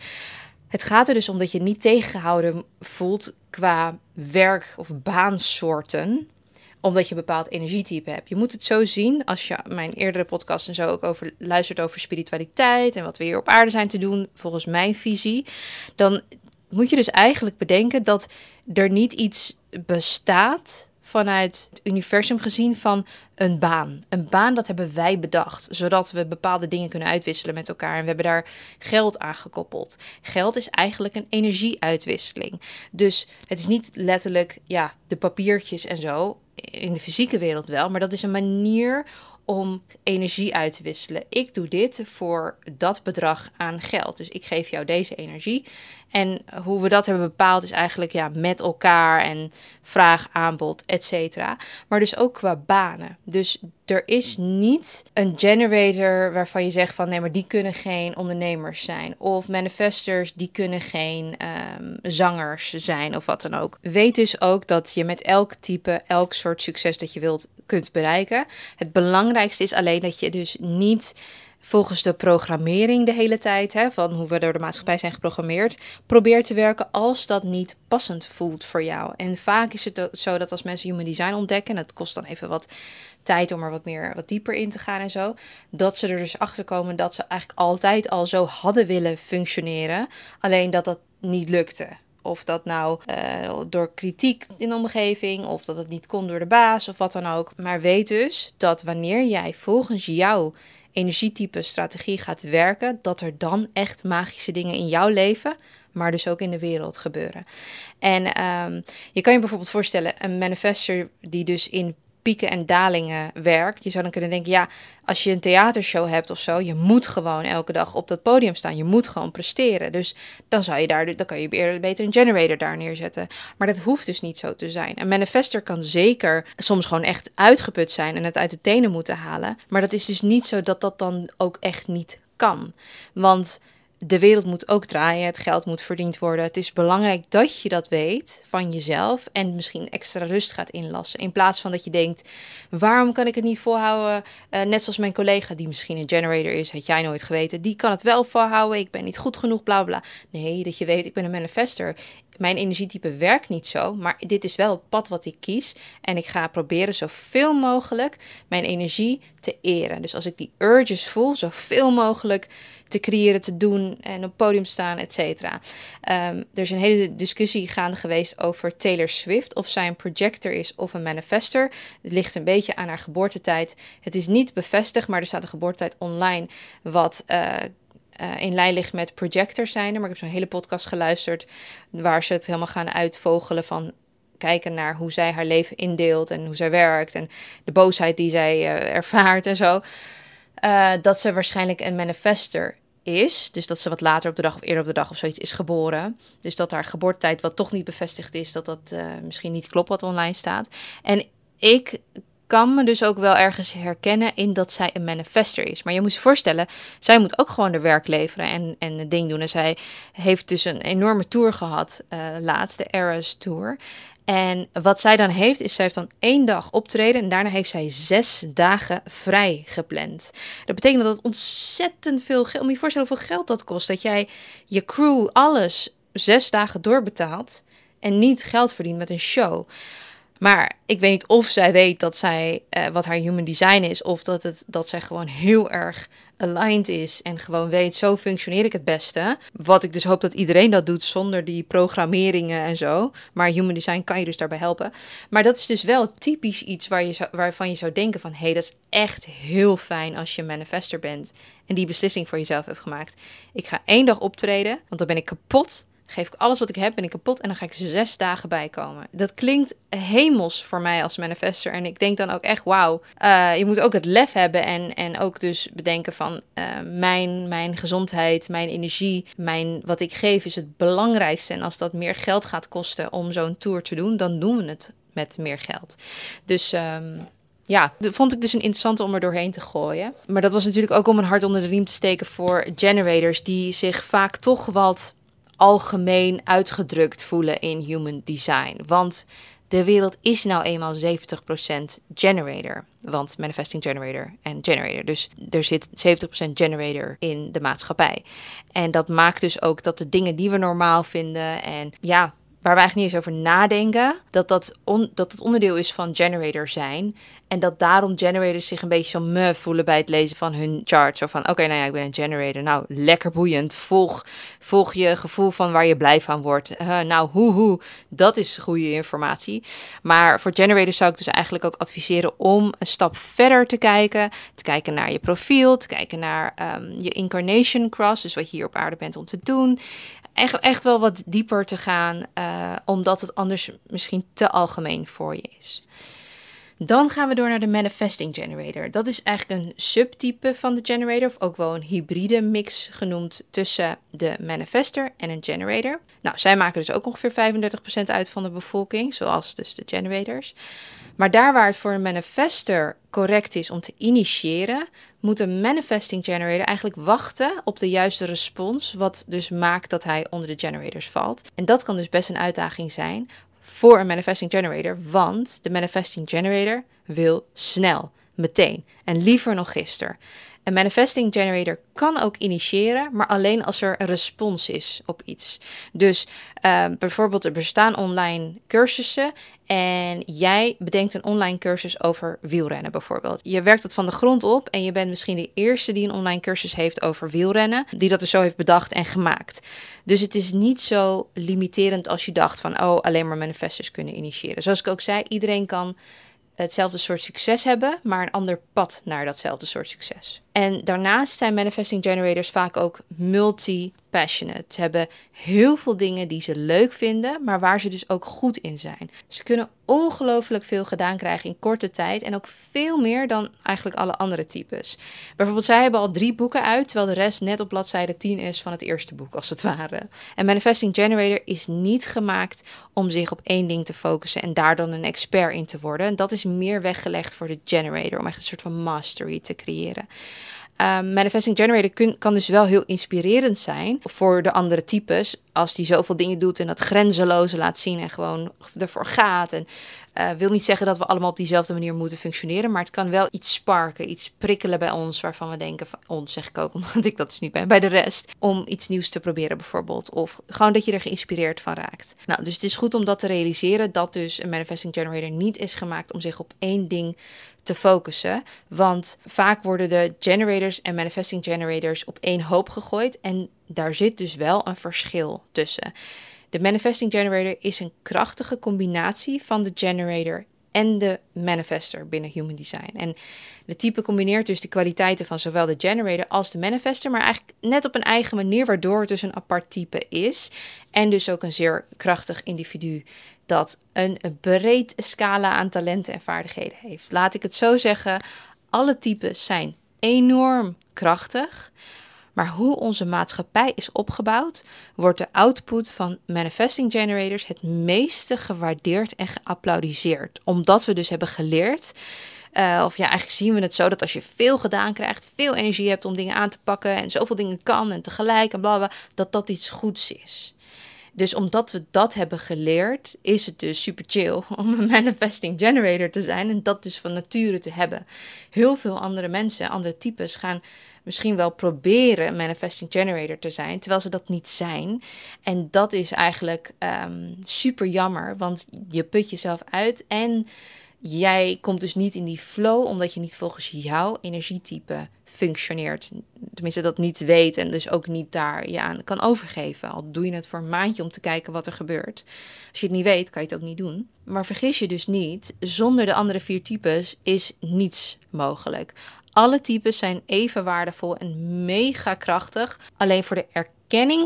[SPEAKER 2] Het gaat er dus om dat je niet tegengehouden voelt qua werk- of baansoorten omdat je een bepaald energietype hebt. Je moet het zo zien, als je mijn eerdere podcast en zo ook over luistert over spiritualiteit en wat we hier op aarde zijn te doen, volgens mijn visie, dan moet je dus eigenlijk bedenken dat er niet iets bestaat vanuit het universum gezien van een baan. Een baan dat hebben wij bedacht, zodat we bepaalde dingen kunnen uitwisselen met elkaar. En we hebben daar geld aan gekoppeld. Geld is eigenlijk een energieuitwisseling. Dus het is niet letterlijk ja, de papiertjes en zo in de fysieke wereld wel, maar dat is een manier om energie uit te wisselen. Ik doe dit voor dat bedrag aan geld. Dus ik geef jou deze energie. En hoe we dat hebben bepaald is eigenlijk ja, met elkaar en vraag, aanbod, et cetera. Maar dus ook qua banen. Dus er is niet een generator waarvan je zegt van nee, maar die kunnen geen ondernemers zijn. Of manifestors, die kunnen geen um, zangers zijn of wat dan ook. Weet dus ook dat je met elk type, elk soort succes dat je wilt, kunt bereiken. Het belangrijkste is alleen dat je dus niet volgens de programmering de hele tijd, hè, van hoe we door de maatschappij zijn geprogrammeerd, probeer te werken als dat niet passend voelt voor jou. En vaak is het zo dat als mensen human design ontdekken, en dat kost dan even wat tijd om er wat meer wat dieper in te gaan en zo, dat ze er dus achter komen dat ze eigenlijk altijd al zo hadden willen functioneren, alleen dat dat niet lukte. Of dat nou uh, door kritiek in de omgeving, of dat het niet kon door de baas, of wat dan ook. Maar weet dus dat wanneer jij volgens jou energietype strategie gaat werken, dat er dan echt magische dingen in jouw leven, maar dus ook in de wereld gebeuren. En um, je kan je bijvoorbeeld voorstellen, een manifester die dus in pieken en dalingen werkt. Je zou dan kunnen denken, ja, als je een theatershow hebt of zo, je moet gewoon elke dag op dat podium staan. Je moet gewoon presteren. Dus dan zou je daar, dan kan je beter een generator daar neerzetten. Maar dat hoeft dus niet zo te zijn. Een manifester kan zeker soms gewoon echt uitgeput zijn en het uit de tenen moeten halen. Maar dat is dus niet zo dat dat dan ook echt niet kan. Want de wereld moet ook draaien, het geld moet verdiend worden. Het is belangrijk dat je dat weet van jezelf en misschien extra rust gaat inlassen. In plaats van dat je denkt, waarom kan ik het niet volhouden? Uh, net zoals mijn collega, die misschien een generator is, had jij nooit geweten. Die kan het wel volhouden, ik ben niet goed genoeg, bla bla. Nee, dat je weet, ik ben een manifester. Mijn energietype werkt niet zo, maar dit is wel het pad wat ik kies. En ik ga proberen zoveel mogelijk mijn energie te eren. Dus als ik die urges voel, zoveel mogelijk te creëren, te doen en op podium staan, et cetera. Um, er is een hele discussie gaande geweest over Taylor Swift, of zij een projector is of een manifester. Het ligt een beetje aan haar geboortetijd. Het is niet bevestigd, maar er staat een geboortetijd online wat... Uh, uh, in lijn ligt met projectors zijn. Maar ik heb zo'n hele podcast geluisterd waar ze het helemaal gaan uitvogelen van kijken naar hoe zij haar leven indeelt en hoe zij werkt en de boosheid die zij uh, ervaart en zo. Uh, dat ze waarschijnlijk een manifester is. Dus dat ze wat later op de dag of eerder op de dag of zoiets is geboren. Dus dat haar geboortetijd wat toch niet bevestigd is, dat dat uh, misschien niet klopt wat online staat. En ik kan me dus ook wel ergens herkennen in dat zij een manifester is. Maar je moet je voorstellen, zij moet ook gewoon de werk leveren en, en het ding doen. En zij heeft dus een enorme tour gehad, uh, laatst, de Eras Tour. En wat zij dan heeft, is zij heeft dan één dag optreden en daarna heeft zij zes dagen vrij gepland. Dat betekent dat het ontzettend veel geld, om je voorstellen hoeveel geld dat kost. Dat jij je crew alles zes dagen doorbetaalt en niet geld verdient met een show. Maar ik weet niet of zij weet dat zij uh, wat haar human design is, of dat, het, dat zij gewoon heel erg aligned is en gewoon weet, zo functioneer ik het beste. Wat ik dus hoop dat iedereen dat doet zonder die programmeringen en zo. Maar human design kan je dus daarbij helpen. Maar dat is dus wel typisch iets waar je waarvan je zou denken van, hé, hey, dat is echt heel fijn als je manifester bent en die beslissing voor jezelf hebt gemaakt. Ik ga één dag optreden, want dan ben ik kapot geef ik alles wat ik heb, ben ik kapot en dan ga ik zes dagen bijkomen. Dat klinkt hemels voor mij als manifester. En ik denk dan ook echt, wauw, uh, je moet ook het lef hebben en, en ook dus bedenken van uh, mijn, mijn gezondheid, mijn energie, mijn, wat ik geef is het belangrijkste. En als dat meer geld gaat kosten om zo'n tour te doen, dan doen we het met meer geld. Dus... Um, ja, dat vond ik dus een interessante om er doorheen te gooien. Maar dat was natuurlijk ook om een hart onder de riem te steken voor generators die zich vaak toch wat algemeen uitgedrukt voelen in human design. Want de wereld is nou eenmaal 70% generator. Want manifesting generator en generator. Dus er zit 70% generator in de maatschappij. En dat maakt dus ook dat de dingen die we normaal vinden en ja, waar we eigenlijk niet eens over nadenken, dat dat, dat het onderdeel is van generator zijn. En dat daarom generators zich een beetje zo me voelen bij het lezen van hun chart. Zo van, oké, nou ja, ik ben een generator. Nou, lekker boeiend. Volg, volg je gevoel van waar je blij van wordt. Nou, hoe, hoe. Dat is goede informatie. Maar voor generators zou ik dus eigenlijk ook adviseren om een stap verder te kijken. Te kijken naar je profiel. Te kijken naar um, je incarnation cross. Dus wat je hier op aarde bent om te doen echt, echt wel wat dieper te gaan, uh, omdat het anders misschien te algemeen voor je is. Dan gaan we door naar de Manifesting Generator. Dat is eigenlijk een subtype van de generator, of ook wel een hybride mix genoemd tussen de manifester en een generator. Nou, zij maken dus ook ongeveer 35% uit van de bevolking, zoals dus de generators. Maar daar waar het voor een manifester correct is om te initiëren, moet een manifesting generator eigenlijk wachten op de juiste respons, wat dus maakt dat hij onder de generators valt. En dat kan dus best een uitdaging zijn voor een manifesting generator, want de manifesting generator wil snel, meteen en liever nog gisteren. Een manifesting generator kan ook initiëren, maar alleen als er een respons is op iets. Dus uh, bijvoorbeeld er bestaan online cursussen en jij bedenkt een online cursus over wielrennen bijvoorbeeld. Je werkt dat van de grond op en je bent misschien de eerste die een online cursus heeft over wielrennen, die dat dus zo heeft bedacht en gemaakt. Dus het is niet zo limiterend als je dacht van, oh, alleen maar manifestors kunnen initiëren. Zoals ik ook zei, iedereen kan hetzelfde soort succes hebben, maar een ander pad naar datzelfde soort succes. En daarnaast zijn manifesting generators vaak ook multi-passionate. Ze hebben heel veel dingen die ze leuk vinden, maar waar ze dus ook goed in zijn. Ze kunnen ongelooflijk veel gedaan krijgen in korte tijd en ook veel meer dan eigenlijk alle andere types. Bijvoorbeeld, zij hebben al drie boeken uit, terwijl de rest net op bladzijde 10 is van het eerste boek, als het ware. En Manifesting Generator is niet gemaakt om zich op één ding te focussen en daar dan een expert in te worden. En dat is meer weggelegd voor de generator, om echt een soort van mastery te creëren. Um, manifesting Generator kan dus wel heel inspirerend zijn voor de andere types. Als die zoveel dingen doet en dat grenzeloze laat zien en gewoon ervoor gaat. En uh, wil niet zeggen dat we allemaal op diezelfde manier moeten functioneren. Maar het kan wel iets sparken, iets prikkelen bij ons. Waarvan we denken, van, ons zeg ik ook, omdat ik dat dus niet ben, bij de rest. Om iets nieuws te proberen bijvoorbeeld. Of gewoon dat je er geïnspireerd van raakt. Nou, dus het is goed om dat te realiseren. Dat dus een Manifesting Generator niet is gemaakt om zich op één ding te focussen. Want vaak worden de generators en manifesting generators op één hoop gegooid. En daar zit dus wel een verschil tussen. De manifesting generator is een krachtige combinatie van de generator en de manifester binnen Human Design. En de type combineert dus de kwaliteiten van zowel de generator als de manifester, maar eigenlijk net op een eigen manier, waardoor het dus een apart type is. En dus ook een zeer krachtig individu dat een breed scala aan talenten en vaardigheden heeft. Laat ik het zo zeggen, alle types zijn enorm krachtig. Maar hoe onze maatschappij is opgebouwd, wordt de output van manifesting generators het meeste gewaardeerd en geapplaudiseerd. Omdat we dus hebben geleerd uh, of ja, eigenlijk zien we het zo dat als je veel gedaan krijgt, veel energie hebt om dingen aan te pakken en zoveel dingen kan en tegelijk en bla, dat dat iets goeds is. Dus omdat we dat hebben geleerd, is het dus super chill om een manifesting generator te zijn en dat dus van nature te hebben. Heel veel andere mensen, andere types, gaan misschien wel proberen manifesting generator te zijn, terwijl ze dat niet zijn. En dat is eigenlijk um, super jammer, want je put jezelf uit en jij komt dus niet in die flow omdat je niet volgens jouw energietype functioneert. Tenminste, dat niet weet en dus ook niet daar je aan kan overgeven. Al doe je het voor een maandje om te kijken wat er gebeurt. Als je het niet weet, kan je het ook niet doen. Maar vergis je dus niet, zonder de andere vier types is niets mogelijk. Alle types zijn even waardevol en mega krachtig. Alleen voor de erkenning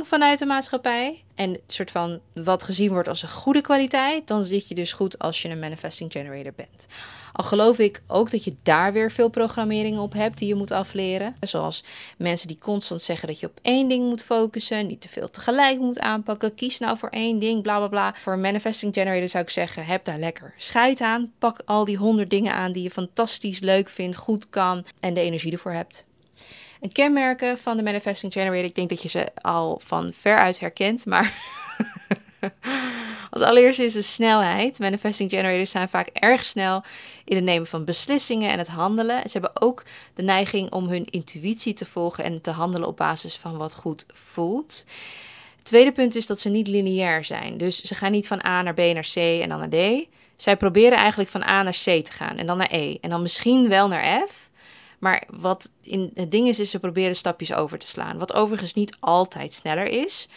[SPEAKER 2] vanuit de maatschappij en het soort van wat gezien wordt als een goede kwaliteit, dan zit je dus goed als je een manifesting generator bent. Al geloof ik ook dat je daar weer veel programmeringen op hebt die je moet afleren. Zoals mensen die constant zeggen dat je op één ding moet focussen, niet te veel tegelijk moet aanpakken. Kies nou voor één ding, bla bla bla. Voor een manifesting generator zou ik zeggen: heb daar lekker scheid aan. Pak al die honderd dingen aan die je fantastisch leuk vindt, goed kan en de energie ervoor hebt. Een kenmerken van de manifesting generator, ik denk dat je ze al van veruit herkent, maar Als allereerste is de snelheid. Manifesting generators zijn vaak erg snel in het nemen van beslissingen en het handelen. Ze hebben ook de neiging om hun intuïtie te volgen en te handelen op basis van wat goed voelt. Tweede punt is dat ze niet lineair zijn. Dus ze gaan niet van A naar B naar C en dan naar D. Zij proberen eigenlijk van A naar C te gaan en dan naar E en dan misschien wel naar F. Maar wat in, het ding is, is ze proberen stapjes over te slaan. Wat overigens niet altijd sneller is.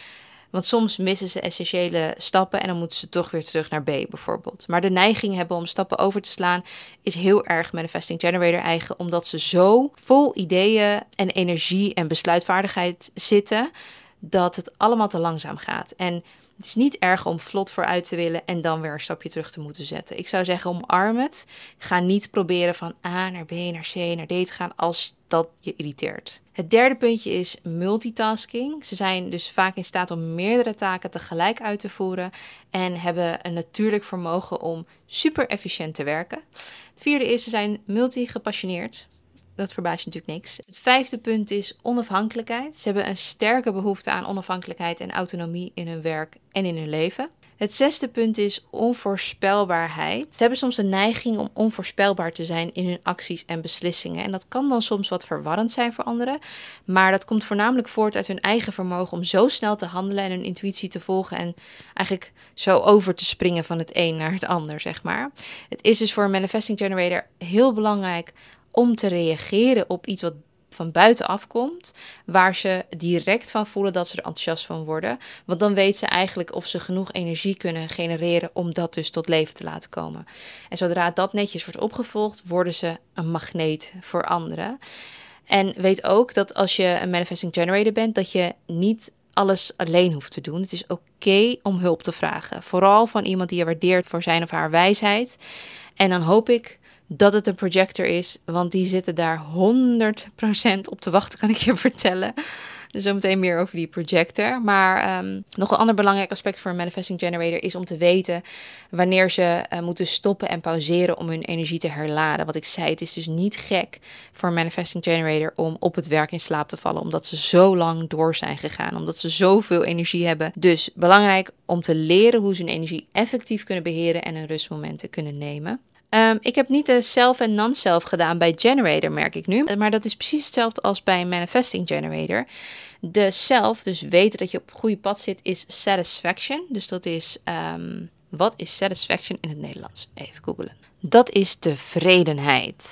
[SPEAKER 2] Want soms missen ze essentiële stappen en dan moeten ze toch weer terug naar B bijvoorbeeld. Maar de neiging hebben om stappen over te slaan is heel erg Manifesting Generator eigen, omdat ze zo vol ideeën en energie en besluitvaardigheid zitten dat het allemaal te langzaam gaat. En het is niet erg om vlot vooruit te willen en dan weer een stapje terug te moeten zetten. Ik zou zeggen, omarm het. Ga niet proberen van A naar B naar C naar D te gaan als dat je irriteert. Het derde puntje is multitasking. Ze zijn dus vaak in staat om meerdere taken tegelijk uit te voeren en hebben een natuurlijk vermogen om super efficiënt te werken. Het vierde is, ze zijn multi-gepassioneerd. Dat verbaast je natuurlijk niks. Het vijfde punt is onafhankelijkheid. Ze hebben een sterke behoefte aan onafhankelijkheid en autonomie in hun werk en in hun leven. Het zesde punt is onvoorspelbaarheid. Ze hebben soms de neiging om onvoorspelbaar te zijn in hun acties en beslissingen. En dat kan dan soms wat verwarrend zijn voor anderen. Maar dat komt voornamelijk voort uit hun eigen vermogen om zo snel te handelen en hun intuïtie te volgen. En eigenlijk zo over te springen van het een naar het ander, zeg maar. Het is dus voor een manifesting generator heel belangrijk om te reageren op iets wat van buitenaf komt, waar ze direct van voelen dat ze er enthousiast van worden. Want dan weet ze eigenlijk of ze genoeg energie kunnen genereren om dat dus tot leven te laten komen. En zodra dat netjes wordt opgevolgd, worden ze een magneet voor anderen. En weet ook dat als je een manifesting generator bent, dat je niet alles alleen hoeft te doen. Het is oké om hulp te vragen. Vooral van iemand die je waardeert voor zijn of haar wijsheid. En dan hoop ik dat het een projector is, want die zitten daar 100% op te wachten, kan ik je vertellen. Dus zometeen meer over die projector. Maar um, nog een ander belangrijk aspect voor een manifesting generator is om te weten wanneer ze uh, moeten stoppen en pauzeren om hun energie te herladen. Wat ik zei, het is dus niet gek voor een manifesting generator om op het werk in slaap te vallen, omdat ze zo lang door zijn gegaan, omdat ze zoveel energie hebben. Dus belangrijk om te leren hoe ze hun energie effectief kunnen beheren en een rustmomenten kunnen nemen. Um, ik heb niet de self en non-self gedaan bij Generator, merk ik nu. Maar dat is precies hetzelfde als bij Manifesting Generator. De self, dus weten dat je op het goede pad zit, is satisfaction. Dus dat is, um, wat is satisfaction in het Nederlands? Even googelen. Dat is tevredenheid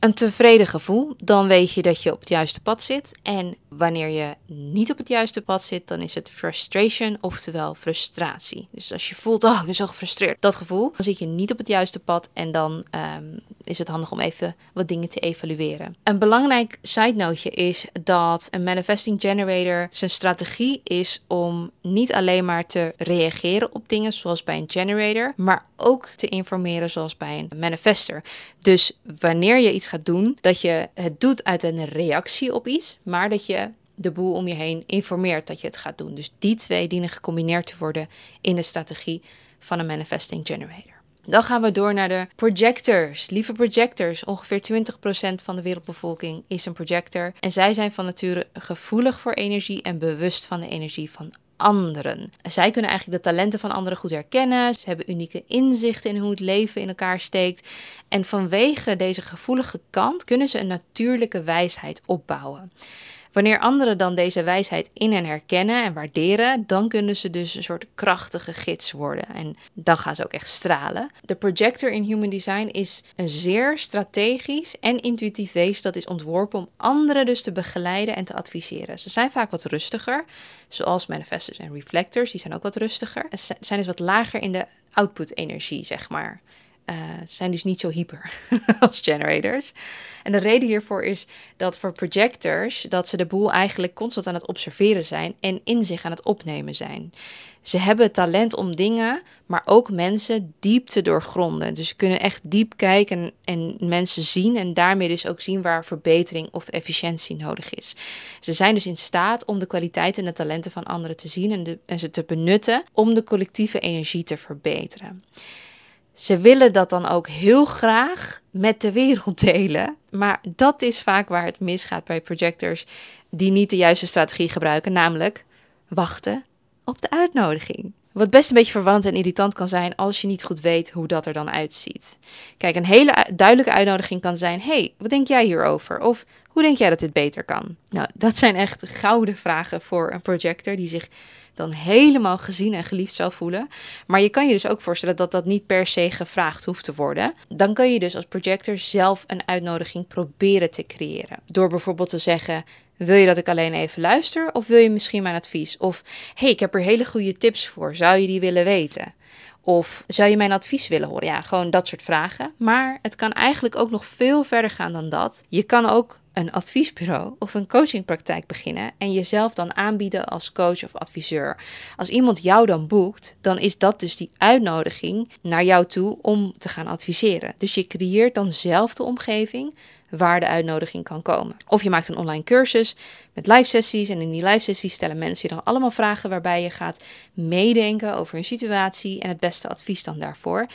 [SPEAKER 2] een tevreden gevoel. Dan weet je dat je op het juiste pad zit. En wanneer je niet op het juiste pad zit, dan is het frustration, oftewel frustratie. Dus als je voelt, oh, ik ben zo gefrustreerd, dat gevoel, dan zit je niet op het juiste pad en dan um, is het handig om even wat dingen te evalueren. Een belangrijk side noteje is dat een manifesting generator zijn strategie is om niet alleen maar te reageren op dingen zoals bij een generator, maar ook te informeren zoals bij een manifester. Dus wanneer je iets gaat doen, dat je het doet uit een reactie op iets, maar dat je de boel om je heen informeert dat je het gaat doen. Dus die twee dienen gecombineerd te worden in de strategie van een manifesting generator. Dan gaan we door naar de projectors. Lieve projectors, ongeveer 20% van de wereldbevolking is een projector. En zij zijn van nature gevoelig voor energie en bewust van de energie van anderen. Zij kunnen eigenlijk de talenten van anderen goed herkennen. Ze hebben unieke inzichten in hoe het leven in elkaar steekt. En vanwege deze gevoelige kant kunnen ze een natuurlijke wijsheid opbouwen. Wanneer anderen dan deze wijsheid in en herkennen en waarderen, dan kunnen ze dus een soort krachtige gids worden. En dan gaan ze ook echt stralen. De projector in Human Design is een zeer strategisch en intuïtief wezen dat is ontworpen om anderen dus te begeleiden en te adviseren. Ze zijn vaak wat rustiger, zoals manifestors en reflectors, die zijn ook wat rustiger. Ze zijn dus wat lager in de output-energie, zeg maar. Uh, zijn dus niet zo hyper als generators. En de reden hiervoor is dat voor projectors dat ze de boel eigenlijk constant aan het observeren zijn en in zich aan het opnemen zijn. Ze hebben talent om dingen, maar ook mensen diep te doorgronden. Dus ze kunnen echt diep kijken en mensen zien en daarmee dus ook zien waar verbetering of efficiëntie nodig is. Ze zijn dus in staat om de kwaliteiten en de talenten van anderen te zien en, en ze te benutten om de collectieve energie te verbeteren. Ze willen dat dan ook heel graag met de wereld delen. Maar dat is vaak waar het misgaat bij projectors die niet de juiste strategie gebruiken, namelijk wachten op de uitnodiging. Wat best een beetje verwarrend en irritant kan zijn als je niet goed weet hoe dat er dan uitziet. Kijk, een hele duidelijke uitnodiging kan zijn: hey, wat denk jij hierover? Of hoe denk jij dat dit beter kan? Nou, dat zijn echt gouden vragen voor een projector die zich dan helemaal gezien en geliefd zou voelen. Maar je kan je dus ook voorstellen dat dat niet per se gevraagd hoeft te worden. Dan kun je dus als projector zelf een uitnodiging proberen te creëren. Door bijvoorbeeld te zeggen: wil je dat ik alleen even luister of wil je misschien mijn advies? Of hey, ik heb er hele goede tips voor. Zou je die willen weten? Of zou je mijn advies willen horen? Ja, gewoon dat soort vragen. Maar het kan eigenlijk ook nog veel verder gaan dan dat. Je kan ook een adviesbureau of een coachingpraktijk beginnen en jezelf dan aanbieden als coach of adviseur. Als iemand jou dan boekt, dan is dat dus die uitnodiging naar jou toe om te gaan adviseren. Dus je creëert dan zelf de omgeving waar de uitnodiging kan komen. Of je maakt een online cursus met live sessies en in die live sessies stellen mensen je dan allemaal vragen waarbij je gaat meedenken over hun situatie en het beste advies dan daarvoor.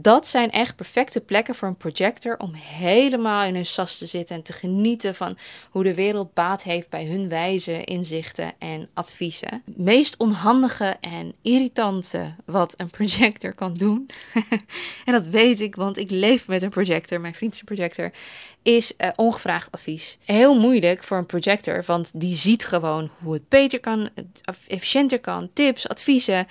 [SPEAKER 2] Dat zijn echt perfecte plekken voor een projector om helemaal in hun sas te zitten en te genieten van hoe de wereld baat heeft bij hun wijze inzichten en adviezen. Het meest onhandige en irritante wat een projector kan doen, en dat weet ik, want ik leef met een projector, mijn vriend is een projector, is uh, ongevraagd advies. Heel moeilijk voor een projector, want die ziet gewoon hoe het beter kan, efficiënter kan, tips, adviezen.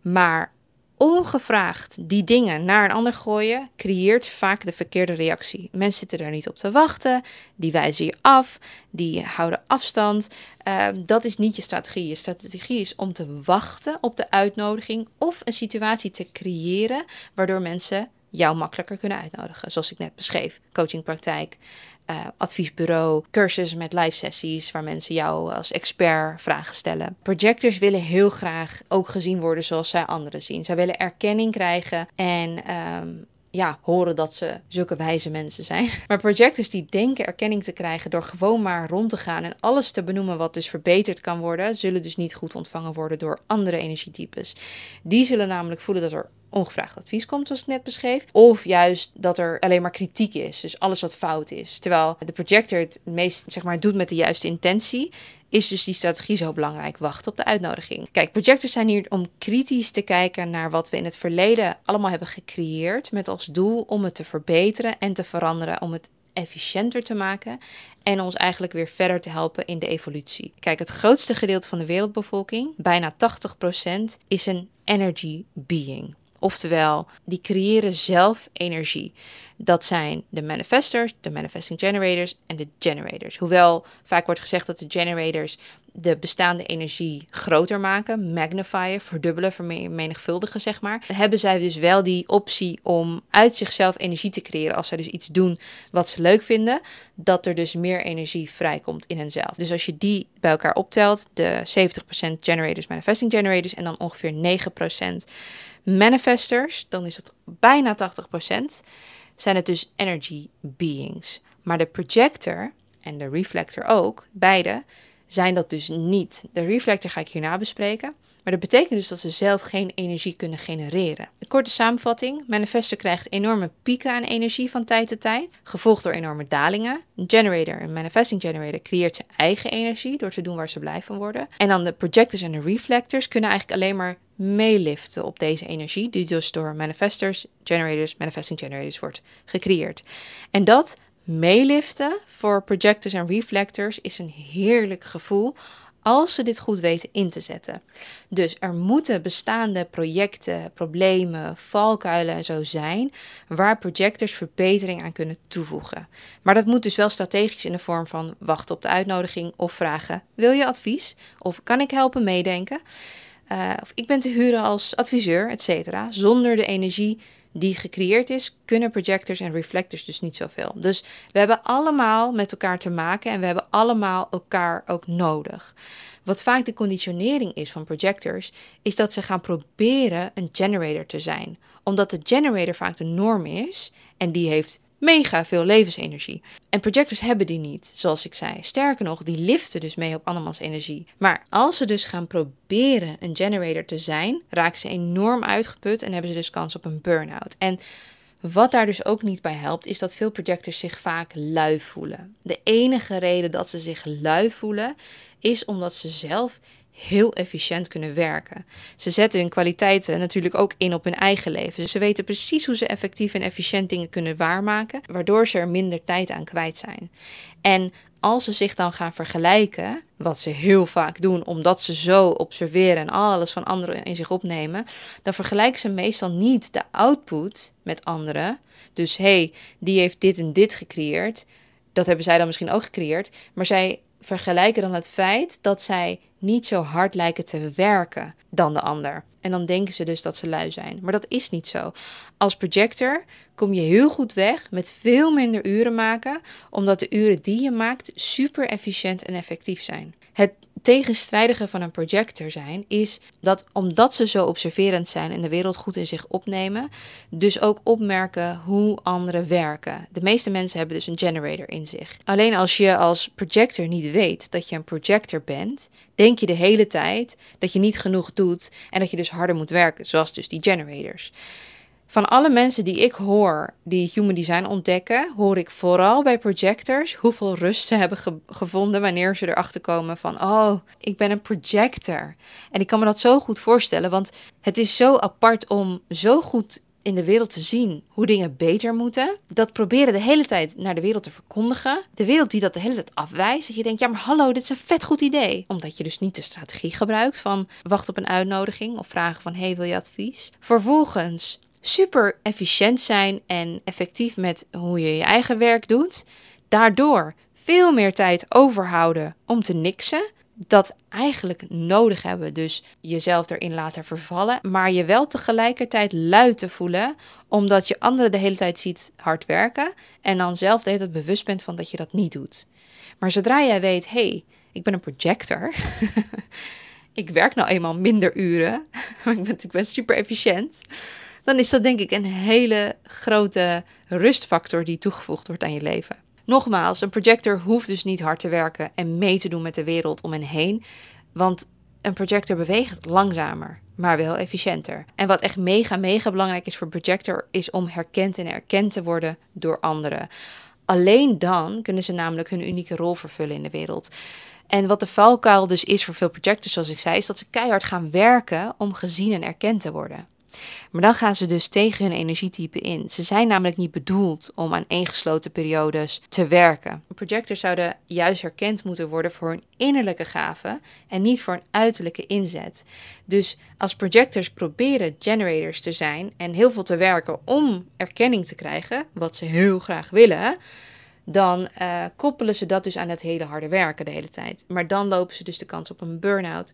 [SPEAKER 2] Maar ongevraagd die dingen naar een ander gooien, creëert vaak de verkeerde reactie. Mensen zitten er niet op te wachten, die wijzen je af, die houden afstand. Ehm, dat is niet je strategie. Je strategie is om te wachten op de uitnodiging of een situatie te creëren waardoor mensen jou makkelijker kunnen uitnodigen. Zoals ik net beschreef, coachingpraktijk, uh, adviesbureau, cursus met live sessies waar mensen jou als expert vragen stellen. Projectors willen heel graag ook gezien worden zoals zij anderen zien. Zij willen erkenning krijgen en ehm, ja, horen dat ze zulke wijze mensen zijn. Maar projectors die denken erkenning te krijgen door gewoon maar rond te gaan en alles te benoemen wat dus verbeterd kan worden, zullen dus niet goed ontvangen worden door andere energietypes. Die zullen namelijk voelen dat er ongevraagd advies komt, zoals ik net beschreef. Of juist dat er alleen maar kritiek is, dus alles wat fout is. Terwijl de projector het meest zeg maar, doet met de juiste intentie, is dus die strategie zo belangrijk. Wachten op de uitnodiging. Kijk, projectors zijn hier om kritisch te kijken naar wat we in het verleden allemaal hebben gecreëerd, met als doel om het te verbeteren en te veranderen, om het efficiënter te maken en ons eigenlijk weer verder te helpen in de evolutie. Kijk, het grootste gedeelte van de wereldbevolking, bijna 80%, is een energy being. Oftewel, die creëren zelf energie. Dat zijn de manifestors, de manifesting generators en de generators. Hoewel vaak wordt gezegd dat de generators de bestaande energie groter maken, magnifyen, verdubbelen, vermenigvuldigen, zeg maar. Hebben zij dus wel die optie om uit zichzelf energie te creëren als zij dus iets doen wat ze leuk vinden, dat er dus meer energie vrijkomt in henzelf. Dus als je die bij elkaar optelt, de 70% generators, manifesting generators en dan ongeveer 9% manifestors, dan is het bijna 80%, zijn het dus energy beings. Maar de projector en de reflector ook, beide, zijn dat dus niet. De reflector ga ik hierna bespreken. Maar dat betekent dus dat ze zelf geen energie kunnen genereren. Een korte samenvatting. Manifester krijgt enorme pieken aan energie van tijd tot tijd, gevolgd door enorme dalingen. Een generator, een manifesting generator, creëert zijn eigen energie door te doen waar ze blij van worden. En dan de projectors en de reflectors kunnen eigenlijk alleen maar meeliften op deze energie, die dus door manifestors, generators, manifesting generators wordt gecreëerd. En dat meeliften voor projectors en reflectors is een heerlijk gevoel als ze dit goed weten in te zetten. Dus er moeten bestaande projecten, problemen, valkuilen en zo zijn waar projectors verbetering aan kunnen toevoegen. Maar dat moet dus wel strategisch in de vorm van wachten op de uitnodiging of vragen: wil je advies? Of kan ik helpen meedenken? Uh, of ik ben te huren als adviseur, et cetera. Zonder de energie die gecreëerd is, kunnen projectors en reflectors dus niet zoveel. Dus we hebben allemaal met elkaar te maken en we hebben allemaal elkaar ook nodig. Wat vaak de conditionering is van projectors, is dat ze gaan proberen een generator te zijn. Omdat de generator vaak de norm is en die heeft mega veel levensenergie. En projectors hebben die niet, zoals ik zei. Sterker nog, die liften dus mee op andermans energie. Maar als ze dus gaan proberen een generator te zijn, raken ze enorm uitgeput en hebben ze dus kans op een burn-out. En wat daar dus ook niet bij helpt, is dat veel projectors zich vaak lui voelen. De enige reden dat ze zich lui voelen, is omdat ze zelf heel efficiënt kunnen werken. Ze zetten hun kwaliteiten natuurlijk ook in op hun eigen leven. Dus ze weten precies hoe ze effectief en efficiënt dingen kunnen waarmaken, waardoor ze er minder tijd aan kwijt zijn. En als ze zich dan gaan vergelijken, wat ze heel vaak doen, omdat ze zo observeren en alles van anderen in zich opnemen, dan vergelijken ze meestal niet de output met anderen. Dus hé, hey, die heeft dit en dit gecreëerd. Dat hebben zij dan misschien ook gecreëerd. Maar zij vergelijken dan het feit dat zij niet zo hard lijken te werken dan de ander. En dan denken ze dus dat ze lui zijn. Maar dat is niet zo. Als projector kom je heel goed weg met veel minder uren maken, omdat de uren die je maakt super efficiënt en effectief zijn. Het tegenstrijdige van een projector zijn is dat omdat ze zo observerend zijn en de wereld goed in zich opnemen, dus ook opmerken hoe anderen werken. De meeste mensen hebben dus een generator in zich. Alleen als je als projector niet weet dat je een projector bent, denk je de hele tijd dat je niet genoeg doet en dat je dus harder moet werken, zoals dus die generators. Van alle mensen die ik hoor die human design ontdekken, hoor ik vooral bij projectors hoeveel rust ze hebben gevonden wanneer ze erachter komen van, oh, ik ben een projector. En ik kan me dat zo goed voorstellen, want het is zo apart om zo goed in de wereld te zien hoe dingen beter moeten. Dat proberen de hele tijd naar de wereld te verkondigen. De wereld die dat de hele tijd afwijst. Dat je denkt, ja maar hallo, dit is een vet goed idee. Omdat je dus niet de strategie gebruikt van wacht op een uitnodiging of vragen van hey, wil je advies? Vervolgens super efficiënt zijn en effectief met hoe je je eigen werk doet. Daardoor veel meer tijd overhouden om te niksen. Dat eigenlijk nodig hebben. Dus jezelf erin laten vervallen. Maar je wel tegelijkertijd luid te voelen. Omdat je anderen de hele tijd ziet hard werken. En dan zelf de hele tijd bewust bent van dat je dat niet doet. Maar zodra jij weet, hé, hey, ik ben een projector. ik werk nou eenmaal minder uren. ik, ben, ik ben super efficiënt dan is dat denk ik een hele grote rustfactor die toegevoegd wordt aan je leven. Nogmaals, een projector hoeft dus niet hard te werken en mee te doen met de wereld om hen heen, want een projector beweegt langzamer, maar wel efficiënter. En wat echt mega, mega belangrijk is voor projector, is om herkend en erkend te worden door anderen. Alleen dan kunnen ze namelijk hun unieke rol vervullen in de wereld. En wat de valkuil dus is voor veel projectors, zoals ik zei, is dat ze keihard gaan werken om gezien en erkend te worden. Maar dan gaan ze dus tegen hun energietype in. Ze zijn namelijk niet bedoeld om aan ingesloten periodes te werken. Projectors zouden juist herkend moeten worden voor hun innerlijke gaven en niet voor een uiterlijke inzet. Dus als projectors proberen generators te zijn en heel veel te werken om erkenning te krijgen, wat ze heel graag willen, dan uh, koppelen ze dat dus aan het hele harde werken de hele tijd. Maar dan lopen ze dus de kans op een burn-out,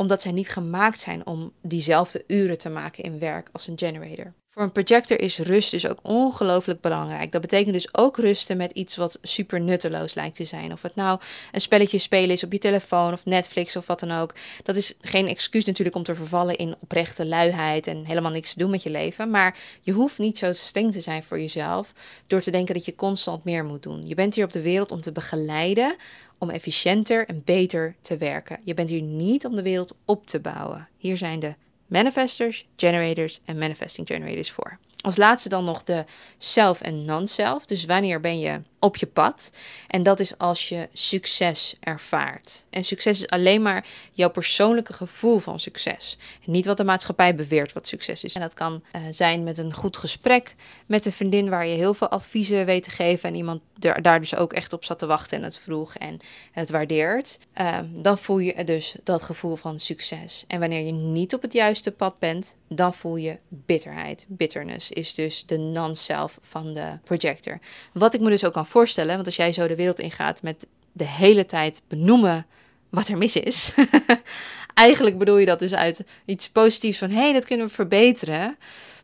[SPEAKER 2] omdat zij niet gemaakt zijn om diezelfde uren te maken in werk als een generator. Voor een projector is rust dus ook ongelooflijk belangrijk. Dat betekent dus ook rusten met iets wat super nutteloos lijkt te zijn. Of het nou een spelletje spelen is op je telefoon of Netflix of wat dan ook. Dat is geen excuus natuurlijk om te vervallen in oprechte luiheid en helemaal niks te doen met je leven. Maar je hoeft niet zo streng te zijn voor jezelf door te denken dat je constant meer moet doen. Je bent hier op de wereld om te begeleiden om efficiënter en beter te werken. Je bent hier niet om de wereld op te bouwen. Hier zijn de manifestors, generators en manifesting generators voor. Als laatste dan nog de self en non-self. Dus wanneer ben je op je pad? En dat is als je succes ervaart. En succes is alleen maar jouw persoonlijke gevoel van succes. Niet wat de maatschappij beweert wat succes is. En dat kan uh, zijn met een goed gesprek met een vriendin waar je heel veel adviezen weet te geven. En iemand daar dus ook echt op zat te wachten en het vroeg en het waardeert. Uh, dan voel je dus dat gevoel van succes. En wanneer je niet op het juiste pad bent, dan voel je bitterheid. Bitterness is dus de non-self van de projector. Wat ik me dus ook kan voorstellen, want als jij zo de wereld ingaat met de hele tijd benoemen wat er mis is. Eigenlijk bedoel je dat dus uit iets positiefs van hé, hey, dat kunnen we verbeteren.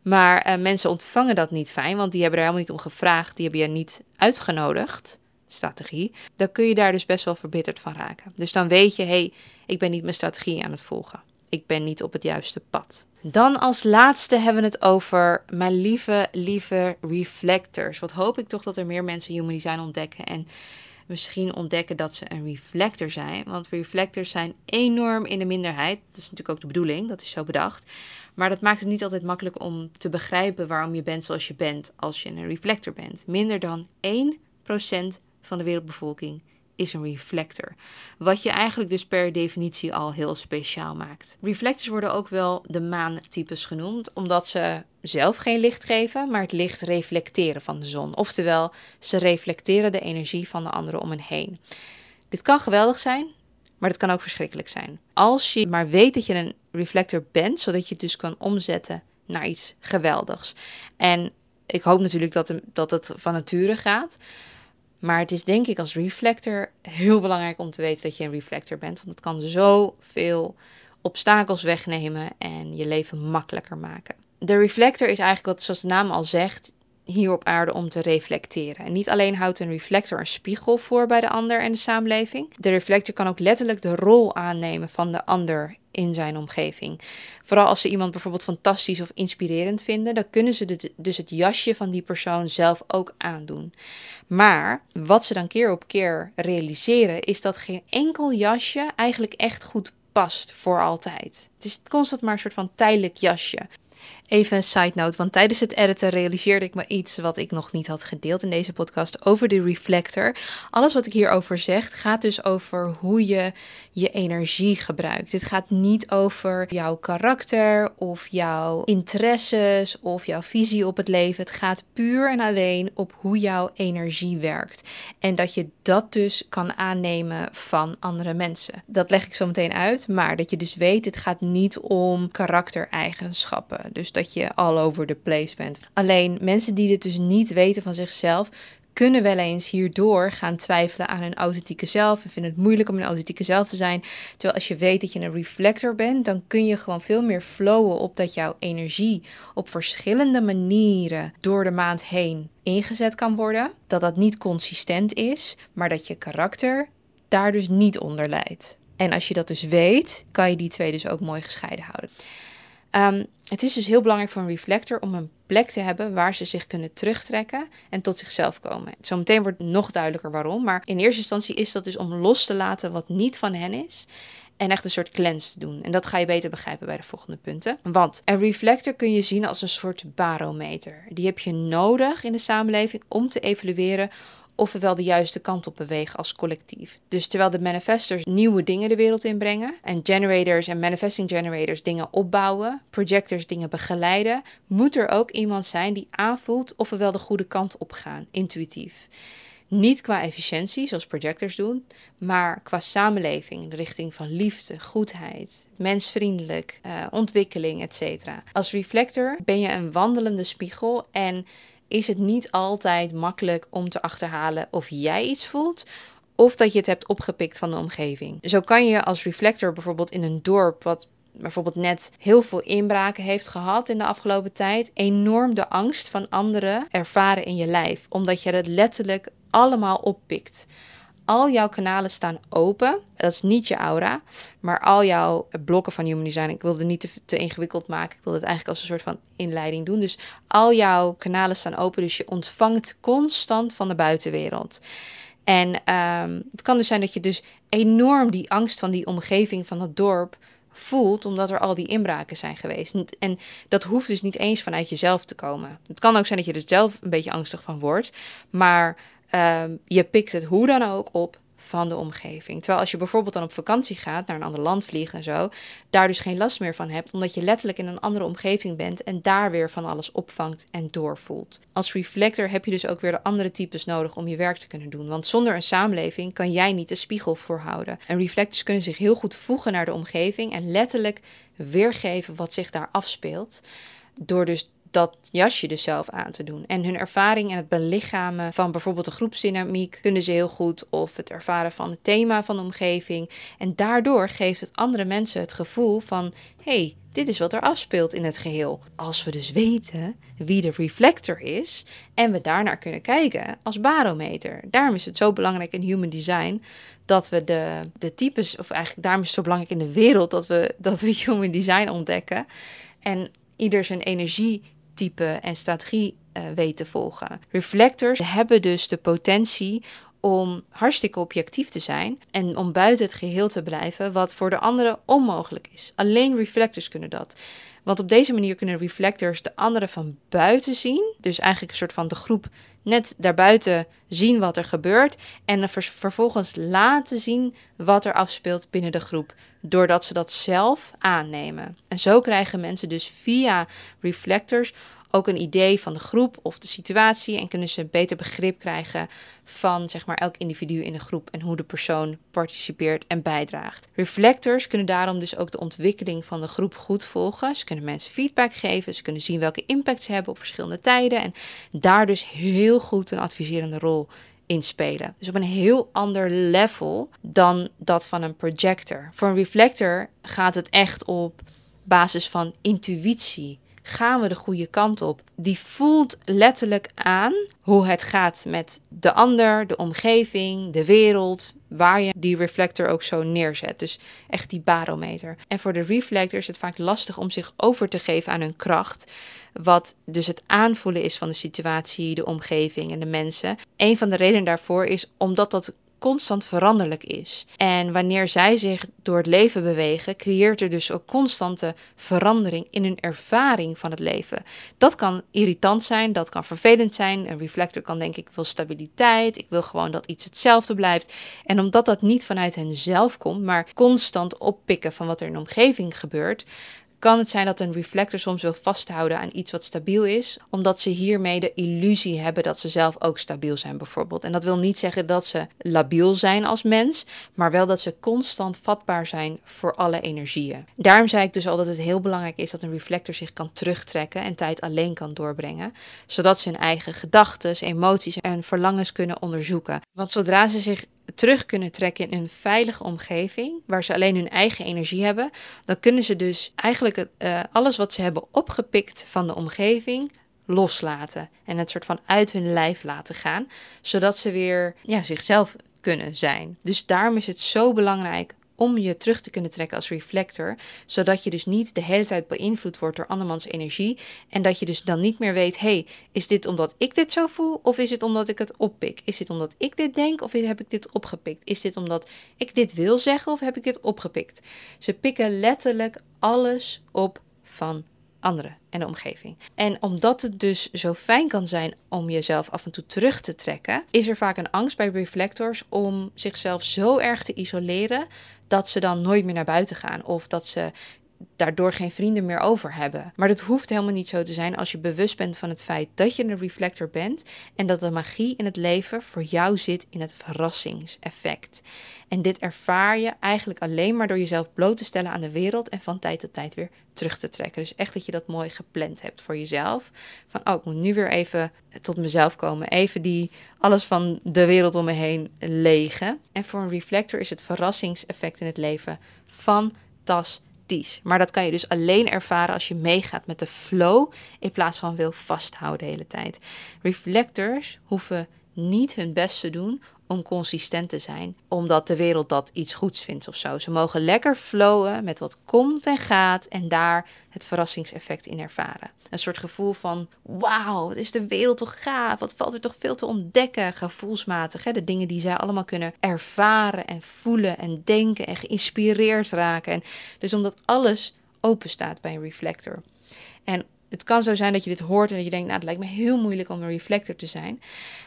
[SPEAKER 2] Maar uh, mensen ontvangen dat niet fijn, want die hebben er helemaal niet om gevraagd. Die hebben je niet uitgenodigd, strategie. Dan kun je daar dus best wel verbitterd van raken. Dus dan weet je, hé, hey, ik ben niet mijn strategie aan het volgen. Ik ben niet op het juiste pad. Dan als laatste hebben we het over mijn lieve, lieve reflectors. Wat hoop ik toch dat er meer mensen human design ontdekken. En misschien ontdekken dat ze een reflector zijn. Want reflectors zijn enorm in de minderheid. Dat is natuurlijk ook de bedoeling, dat is zo bedacht. Maar dat maakt het niet altijd makkelijk om te begrijpen waarom je bent zoals je bent als je een reflector bent. Minder dan 1% van de wereldbevolking is een reflector. Wat je eigenlijk dus per definitie al heel speciaal maakt. Reflectors worden ook wel de maantypes genoemd, omdat ze zelf geen licht geven, maar het licht reflecteren van de zon. Oftewel, ze reflecteren de energie van de anderen om hen heen. Dit kan geweldig zijn, maar het kan ook verschrikkelijk zijn. Als je maar weet dat je een reflector bent, zodat je het dus kan omzetten naar iets geweldigs. En ik hoop natuurlijk dat, dat het van nature gaat. Maar het is denk ik als reflector heel belangrijk om te weten dat je een reflector bent. Want het kan zoveel obstakels wegnemen en je leven makkelijker maken. De reflector is eigenlijk wat, zoals de naam al zegt, hier op aarde om te reflecteren. En niet alleen houdt een reflector een spiegel voor bij de ander en de samenleving. De reflector kan ook letterlijk de rol aannemen van de ander in zijn omgeving. Vooral als ze iemand bijvoorbeeld fantastisch of inspirerend vinden, dan kunnen ze dus het jasje van die persoon zelf ook aandoen. Maar wat ze dan keer op keer realiseren, is dat geen enkel jasje eigenlijk echt goed past voor altijd. Het is constant maar een soort van tijdelijk jasje. Even een side note, want tijdens het editen realiseerde ik me iets wat ik nog niet had gedeeld in deze podcast over de reflector. Alles wat ik hierover zeg gaat dus over hoe je je energie gebruikt. Dit gaat niet over jouw karakter of jouw interesses of jouw visie op het leven. Het gaat puur en alleen op hoe jouw energie werkt. En dat je dat dus kan aannemen van andere mensen. Dat leg ik zo meteen uit, maar dat je dus weet, het gaat niet om karaktereigenschappen. Dus dat je all over the place bent. Alleen mensen die dit dus niet weten van zichzelf, kunnen wel eens hierdoor gaan twijfelen aan hun authentieke zelf en vinden het moeilijk om een authentieke zelf te zijn. Terwijl als je weet dat je een reflector bent, dan kun je gewoon veel meer flowen op dat jouw energie op verschillende manieren door de maand heen ingezet kan worden. Dat dat niet consistent is, maar dat je karakter daar dus niet onder leidt. En als je dat dus weet, kan je die twee dus ook mooi gescheiden houden. Ehm, het is dus heel belangrijk voor een reflector om een plek te hebben waar ze zich kunnen terugtrekken en tot zichzelf komen. Zometeen wordt nog duidelijker waarom, maar in eerste instantie is dat dus om los te laten wat niet van hen is en echt een soort cleanse te doen. En dat ga je beter begrijpen bij de volgende punten. Want een reflector kun je zien als een soort barometer. Die heb je nodig in de samenleving om te evalueren of we wel de juiste kant op bewegen als collectief. Dus terwijl de manifestors nieuwe dingen de wereld inbrengen en generators en manifesting generators dingen opbouwen, projectors dingen begeleiden, moet er ook iemand zijn die aanvoelt of we wel de goede kant op gaan, intuïtief. Niet qua efficiëntie, zoals projectors doen, maar qua samenleving in de richting van liefde, goedheid, mensvriendelijk, uh, ontwikkeling, etc. Als reflector ben je een wandelende spiegel en is het niet altijd makkelijk om te achterhalen of jij iets voelt of dat je het hebt opgepikt van de omgeving. Zo kan je als reflector bijvoorbeeld in een dorp wat bijvoorbeeld net heel veel inbraken heeft gehad in de afgelopen tijd, enorm de angst van anderen ervaren in je lijf, omdat je het letterlijk allemaal oppikt al jouw kanalen staan open. Dat is niet je aura, maar al jouw blokken van human design. Ik wilde het niet te, te, ingewikkeld maken. Ik wilde het eigenlijk als een soort van inleiding doen. Dus al jouw kanalen staan open, dus je ontvangt constant van de buitenwereld. En ehm, het kan dus zijn dat je dus enorm die angst van die omgeving van het dorp voelt, omdat er al die inbraken zijn geweest. En dat hoeft dus niet eens vanuit jezelf te komen. Het kan ook zijn dat je er zelf een beetje angstig van wordt, maar ehm, je pikt het hoe dan ook op van de omgeving. Terwijl als je bijvoorbeeld dan op vakantie gaat, naar een ander land vliegt en zo, daar dus geen last meer van hebt, omdat je letterlijk in een andere omgeving bent en daar weer van alles opvangt en doorvoelt. Als reflector heb je dus ook weer de andere types nodig om je werk te kunnen doen, want zonder een samenleving kan jij niet de spiegel voorhouden. En reflectors kunnen zich heel goed voegen naar de omgeving en letterlijk weergeven wat zich daar afspeelt. Door dus dat jasje dus zelf aan te doen. En hun ervaring en het belichamen van bijvoorbeeld de groepsdynamiek kunnen ze heel goed. Of het ervaren van het thema van de omgeving. En daardoor geeft het andere mensen het gevoel van: hey, dit is wat er afspeelt in het geheel. Als we dus weten wie de reflector is en we daarnaar kunnen kijken als barometer. Daarom is het zo belangrijk in human design dat we de, de types, of eigenlijk daarom is het zo belangrijk in de wereld dat we, dat we human design ontdekken. En ieder zijn energie type en strategie uh, weten volgen. Reflectors hebben dus de potentie om hartstikke objectief te zijn en om buiten het geheel te blijven, wat voor de anderen onmogelijk is. Alleen reflectors kunnen dat. Want op deze manier kunnen reflectors de anderen van buiten zien. Dus eigenlijk een soort van de groep net daarbuiten zien wat er gebeurt. En vervolgens laten zien wat er afspeelt binnen de groep. Doordat ze dat zelf aannemen. En zo krijgen mensen dus via reflectors ook een idee van de groep of de situatie en kunnen ze beter begrip krijgen van zeg maar elk individu in de groep en hoe de persoon participeert en bijdraagt. Reflectors kunnen daarom dus ook de ontwikkeling van de groep goed volgen. Ze kunnen mensen feedback geven, ze kunnen zien welke impact ze hebben op verschillende tijden en daar dus heel goed een adviserende rol in spelen. Dus op een heel ander level dan dat van een projector. Voor een reflector gaat het echt op basis van intuïtie, gaan we de goede kant op. Die voelt letterlijk aan hoe het gaat met de ander, de omgeving, de wereld, waar je die reflector ook zo neerzet. Dus echt die barometer. En voor de reflector is het vaak lastig om zich over te geven aan hun kracht. Wat dus het aanvoelen is van de situatie, de omgeving en de mensen. Een van de redenen daarvoor is omdat dat constant veranderlijk is. En wanneer zij zich door het leven bewegen, creëert er dus ook constante verandering in hun ervaring van het leven. Dat kan irritant zijn, dat kan vervelend zijn. Een reflector kan denken: ik wil stabiliteit, ik wil gewoon dat iets hetzelfde blijft. En omdat dat niet vanuit hen zelf komt, maar constant oppikken van wat er in de omgeving gebeurt, kan het zijn dat een reflector soms wil vasthouden aan iets wat stabiel is, omdat ze hiermee de illusie hebben dat ze zelf ook stabiel zijn, bijvoorbeeld. En dat wil niet zeggen dat ze labiel zijn als mens, maar wel dat ze constant vatbaar zijn voor alle energieën. Daarom zei ik dus al dat het heel belangrijk is dat een reflector zich kan terugtrekken en tijd alleen kan doorbrengen, zodat ze hun eigen gedachten, emoties en verlangens kunnen onderzoeken. Want zodra ze zich terug kunnen trekken in een veilige omgeving, waar ze alleen hun eigen energie hebben, dan kunnen ze dus eigenlijk uh, alles wat ze hebben opgepikt van de omgeving loslaten en het soort van uit hun lijf laten gaan, zodat ze weer ja, zichzelf kunnen zijn. Dus daarom is het zo belangrijk om je terug te kunnen trekken als reflector, zodat je dus niet de hele tijd beïnvloed wordt door andermans energie en dat je dus dan niet meer weet, hey, is dit omdat ik dit zo voel of is het omdat ik het oppik? Is dit omdat ik dit denk of heb ik dit opgepikt? Is dit omdat ik dit wil zeggen of heb ik dit opgepikt? Ze pikken letterlijk alles op van anderen en de omgeving. En omdat het dus zo fijn kan zijn om jezelf af en toe terug te trekken, is er vaak een angst bij reflectors om zichzelf zo erg te isoleren dat ze dan nooit meer naar buiten gaan of dat ze daardoor geen vrienden meer over hebben. Maar dat hoeft helemaal niet zo te zijn als je bewust bent van het feit dat je een reflector bent en dat de magie in het leven voor jou zit in het verrassingseffect. En dit ervaar je eigenlijk alleen maar door jezelf bloot te stellen aan de wereld en van tijd tot tijd weer terug te trekken. Dus echt dat je dat mooi gepland hebt voor jezelf. Van oh, ik moet nu weer even tot mezelf komen. Even die alles van de wereld om me heen legen. En voor een reflector is het verrassingseffect in het leven fantastisch maar dat kan je dus alleen ervaren als je meegaat met de flow in plaats van wil vasthouden de hele tijd. Reflectors hoeven niet hun best te doen om consistent te zijn, omdat de wereld dat iets goeds vindt of zo. Ze mogen lekker flowen met wat komt en gaat en daar het verrassingseffect in ervaren. Een soort gevoel van: wauw, wat is de wereld toch gaaf? Wat valt er toch veel te ontdekken, gevoelsmatig. Hè? De dingen die zij allemaal kunnen ervaren en voelen en denken en geïnspireerd raken. En dus omdat alles open staat bij een reflector. En het kan zo zijn dat je dit hoort en dat je denkt, nou, het lijkt me heel moeilijk om een reflector te zijn.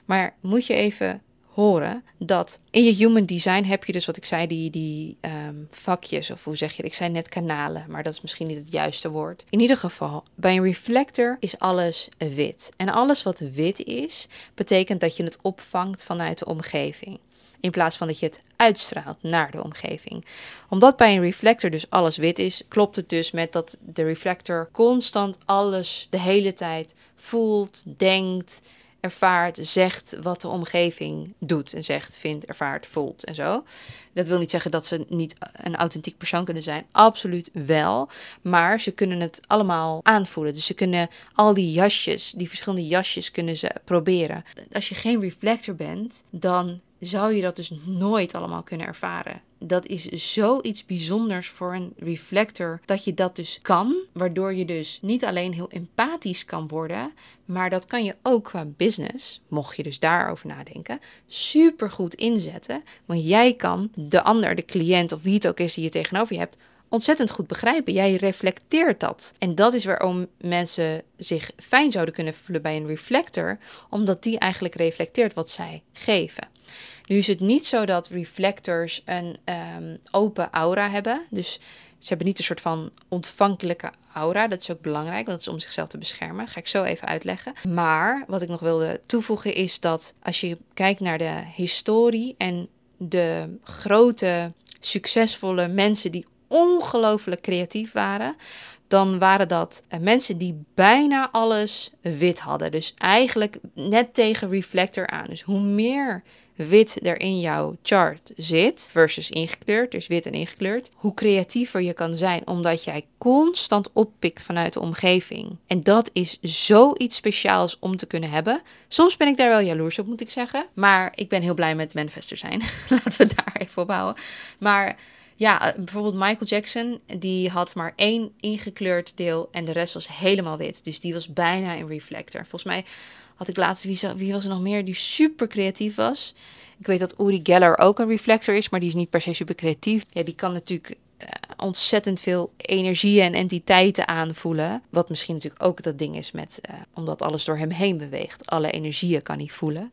[SPEAKER 2] Maar moet je even horen dat in je human design heb je dus wat ik zei, die, die ehm, vakjes, of hoe zeg je? Ik zei net kanalen, maar dat is misschien niet het juiste woord. In ieder geval, bij een reflector is alles wit. En alles wat wit is, betekent dat je het opvangt vanuit de omgeving. In plaats van dat je het uitstraalt naar de omgeving. Omdat bij een reflector dus alles wit is, klopt het dus met dat de reflector constant alles de hele tijd voelt, denkt, ervaart, zegt wat de omgeving doet en zegt, vindt, ervaart, voelt en zo. Dat wil niet zeggen dat ze niet een authentiek persoon kunnen zijn. Absoluut wel. Maar ze kunnen het allemaal aanvoelen. Dus ze kunnen al die jasjes, die verschillende jasjes kunnen ze proberen. Als je geen reflector bent, dan zou je dat dus nooit allemaal kunnen ervaren. Dat is zoiets bijzonders voor een reflector dat je dat dus kan, waardoor je dus niet alleen heel empathisch kan worden, maar dat kan je ook qua business, mocht je dus daarover nadenken, super goed inzetten. Want jij kan de ander, de cliënt of wie het ook is die je tegenover je hebt, ontzettend goed begrijpen. Jij reflecteert dat. En dat is waarom mensen zich fijn zouden kunnen voelen bij een reflector, omdat die eigenlijk reflecteert wat zij geven. Nu is het niet zo dat reflectors een um, open aura hebben. Dus ze hebben niet een soort van ontvankelijke aura. Dat is ook belangrijk, want dat is om zichzelf te beschermen. ga ik zo even uitleggen. Maar wat ik nog wilde toevoegen is dat als je kijkt naar de historie en de grote, succesvolle mensen die ongelooflijk creatief waren, dan waren dat eh, mensen die bijna alles wit hadden. Dus eigenlijk net tegen reflector aan. Dus hoe meer wit er in jouw chart zit, versus ingekleurd, dus wit en ingekleurd, hoe creatiever je kan zijn, omdat jij constant oppikt vanuit de omgeving. En dat is zoiets speciaals om te kunnen hebben. Soms ben ik daar wel jaloers op, moet ik zeggen. Maar ik ben heel blij met manifester zijn. Laten we daar even op houden. Maar ja, bijvoorbeeld Michael Jackson, die had maar één ingekleurd deel en de rest was helemaal wit. Dus die was bijna een reflector. Volgens mij had ik laatst, wie, was er nog meer die super creatief was? Ik weet dat Uri Geller ook een reflector is, maar die is niet per se super creatief. Ja, die kan natuurlijk uh, ontzettend veel energie en entiteiten aanvoelen. Wat misschien natuurlijk ook dat ding is met, uh, omdat alles door hem heen beweegt. Alle energieën kan hij voelen.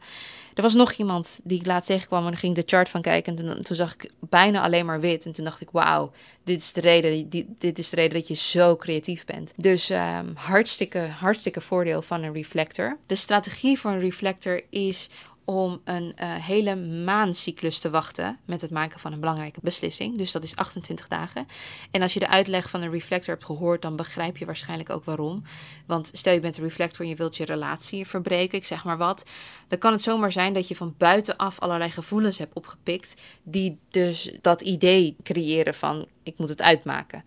[SPEAKER 2] Er was nog iemand die ik laatst tegenkwam en ging de chart van kijken. En toen, zag ik bijna alleen maar wit. En toen dacht ik, wauw, dit is de reden, dit is de reden dat je zo creatief bent. Dus um, hartstikke, hartstikke voordeel van een reflector. De strategie voor een reflector is om een uh, hele maancyclus te wachten met het maken van een belangrijke beslissing. Dus dat is 28 dagen. En als je de uitleg van een reflector hebt gehoord, dan begrijp je waarschijnlijk ook waarom. Want stel je bent een reflector en je wilt je relatie verbreken, ik zeg maar wat. Dan kan het zomaar zijn dat je van buitenaf allerlei gevoelens hebt opgepikt, die dus dat idee creëren van ik moet het uitmaken.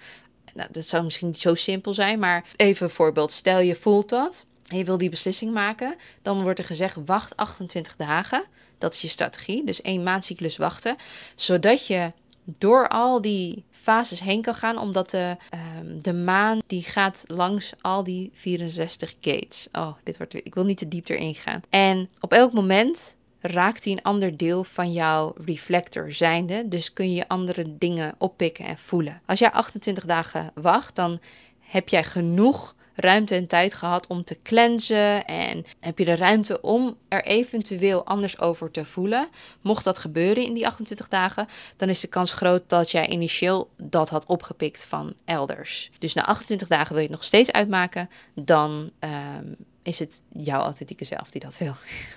[SPEAKER 2] Nou, dat zou misschien niet zo simpel zijn, maar even een voorbeeld. Stel je voelt dat en je wil die beslissing maken, dan wordt er gezegd: wacht 28 dagen. Dat is je strategie. Dus één maandcyclus wachten. Zodat je door al die fases heen kan gaan, omdat de, um, de maan die gaat langs al die 64 gates. Oh, dit wordt weer. Ik wil niet te diep erin gaan. En op elk moment raakt hij een ander deel van jouw reflector zijnde. Dus kun je andere dingen oppikken en voelen. Als jij 28 dagen wacht, dan heb jij genoeg ruimte en tijd gehad om te cleansen en heb je de ruimte om er eventueel anders over te voelen. Mocht dat gebeuren in die 28 dagen, dan is de kans groot dat jij initieel dat had opgepikt van elders. Dus na 28 dagen wil je het nog steeds uitmaken, dan um, is het jouw authentieke zelf die dat wil.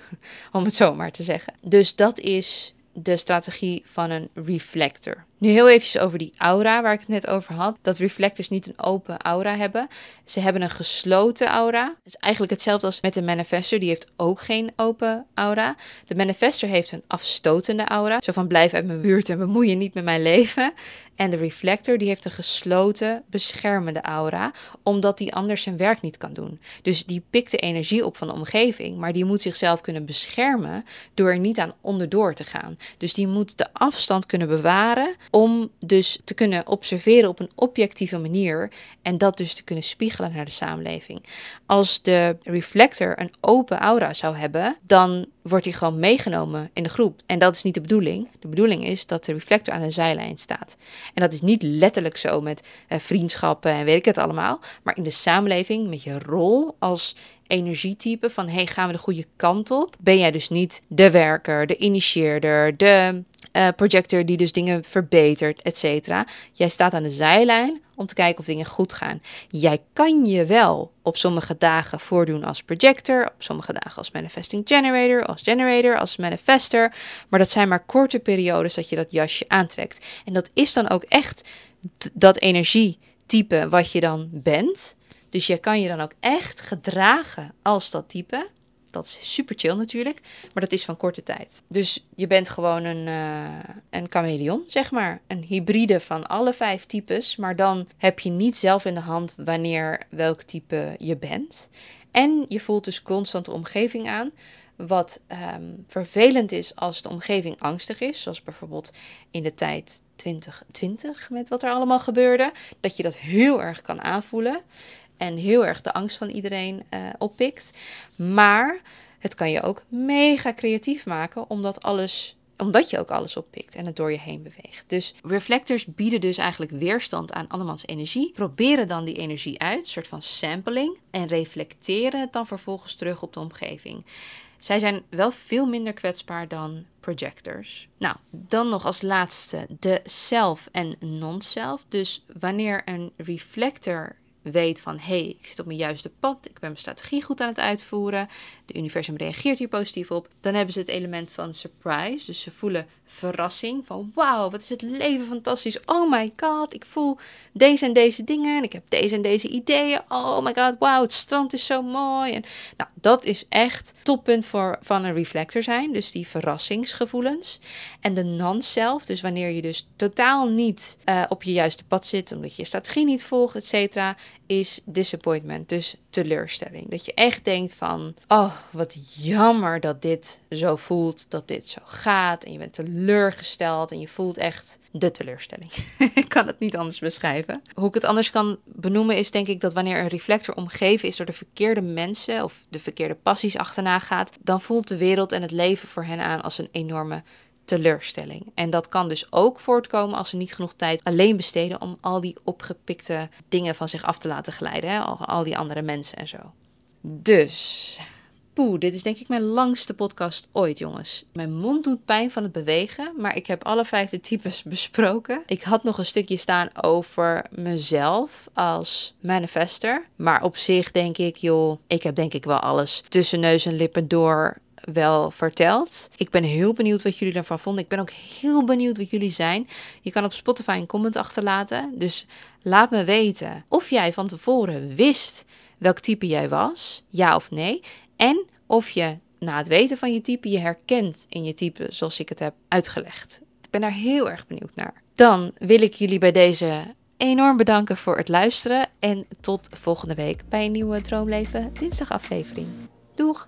[SPEAKER 2] om het zo maar te zeggen. Dus dat is de strategie van een reflector. Nu heel even over die aura waar ik het net over had. Dat reflectors niet een open aura hebben. Ze hebben een gesloten aura. Dat is eigenlijk hetzelfde als met de manifestor. Die heeft ook geen open aura. De manifestor heeft een afstotende aura. Zo van blijf uit mijn buurt en bemoei je niet met mijn leven. En de reflector die heeft een gesloten, beschermende aura, omdat die anders zijn werk niet kan doen. Dus die pikt de energie op van de omgeving, maar die moet zichzelf kunnen beschermen door er niet aan onderdoor te gaan. Dus die moet de afstand kunnen bewaren om dus te kunnen observeren op een objectieve manier en dat dus te kunnen spiegelen naar de samenleving. Als de reflector een open aura zou hebben, dan wordt hij gewoon meegenomen in de groep. En dat is niet de bedoeling. De bedoeling is dat de reflector aan de zijlijn staat. En dat is niet letterlijk zo met eh, vriendschappen en weet ik het allemaal. Maar in de samenleving met je rol als energietype van hey, gaan we de goede kant op? Ben jij dus niet de werker, de initieerder, de uh, projector die dus dingen verbetert, et cetera. Jij staat aan de zijlijn om te kijken of dingen goed gaan. Jij kan je wel op sommige dagen voordoen als projector, op sommige dagen als manifesting generator, als generator, als manifester, maar dat zijn maar korte periodes dat je dat jasje aantrekt. En dat is dan ook echt dat energietype wat je dan bent. Dus je kan je dan ook echt gedragen als dat type. Dat is super chill natuurlijk, maar dat is van korte tijd. Dus je bent gewoon een, uh, een chameleon, zeg maar. Een hybride van alle vijf types, maar dan heb je niet zelf in de hand wanneer welk type je bent. En je voelt dus constant de omgeving aan. Wat um, vervelend is als de omgeving angstig is, zoals bijvoorbeeld in de tijd 2020 met wat er allemaal gebeurde, dat je dat heel erg kan aanvoelen en heel erg de angst van iedereen uh, oppikt. Maar het kan je ook mega creatief maken, omdat alles omdat je ook alles oppikt en het door je heen beweegt. Dus reflectors bieden dus eigenlijk weerstand aan andermans energie, proberen dan die energie uit, een soort van sampling, en reflecteren het dan vervolgens terug op de omgeving. Zij zijn wel veel minder kwetsbaar dan projectors. Nou, dan nog als laatste de self en non-self. Dus wanneer een reflector weet van hé, hey, ik zit op mijn juiste pad, ik ben mijn strategie goed aan het uitvoeren, de universum reageert hier positief op, dan hebben ze het element van surprise. Dus ze voelen verrassing van wauw, wat is het leven fantastisch. Oh my god, ik voel deze en deze dingen en ik heb deze en deze ideeën. Oh my god, wauw, het strand is zo mooi. En, nou, dat is echt toppunt voor, van een reflector zijn, dus die verrassingsgevoelens. En de non-self, dus wanneer je dus totaal niet uh, op je juiste pad zit, omdat je je strategie niet volgt, et cetera, is disappointment, dus teleurstelling. Dat je echt denkt van, oh, wat jammer dat dit zo voelt, dat dit zo gaat. En je bent teleurgesteld en je voelt echt de teleurstelling. ik kan het niet anders beschrijven. Hoe ik het anders kan benoemen is denk ik dat wanneer een reflector omgeven is door de verkeerde mensen of de verkeerde passies achterna gaat, dan voelt de wereld en het leven voor hen aan als een enorme teleurstelling. En dat kan dus ook voortkomen als ze niet genoeg tijd alleen besteden om al die opgepikte dingen van zich af te laten glijden. Hè? Al, die andere mensen en zo. Dus, poeh, dit is denk ik mijn langste podcast ooit, jongens. Mijn mond doet pijn van het bewegen, maar ik heb alle vijfde types besproken. Ik had nog een stukje staan over mezelf als manifester. Maar op zich denk ik, joh, ik heb denk ik wel alles tussen neus en lippen door wel verteld. Ik ben heel benieuwd wat jullie ervan vonden. Ik ben ook heel benieuwd wat jullie zijn. Je kan op Spotify een comment achterlaten. Dus laat me weten of jij van tevoren wist welk type jij was, ja of nee. En of je na het weten van je type je herkent in je type zoals ik het heb uitgelegd. Ik ben daar heel erg benieuwd naar. Dan wil ik jullie bij deze enorm bedanken voor het luisteren en tot volgende week bij een nieuwe Droomleven dinsdagaflevering. Doeg!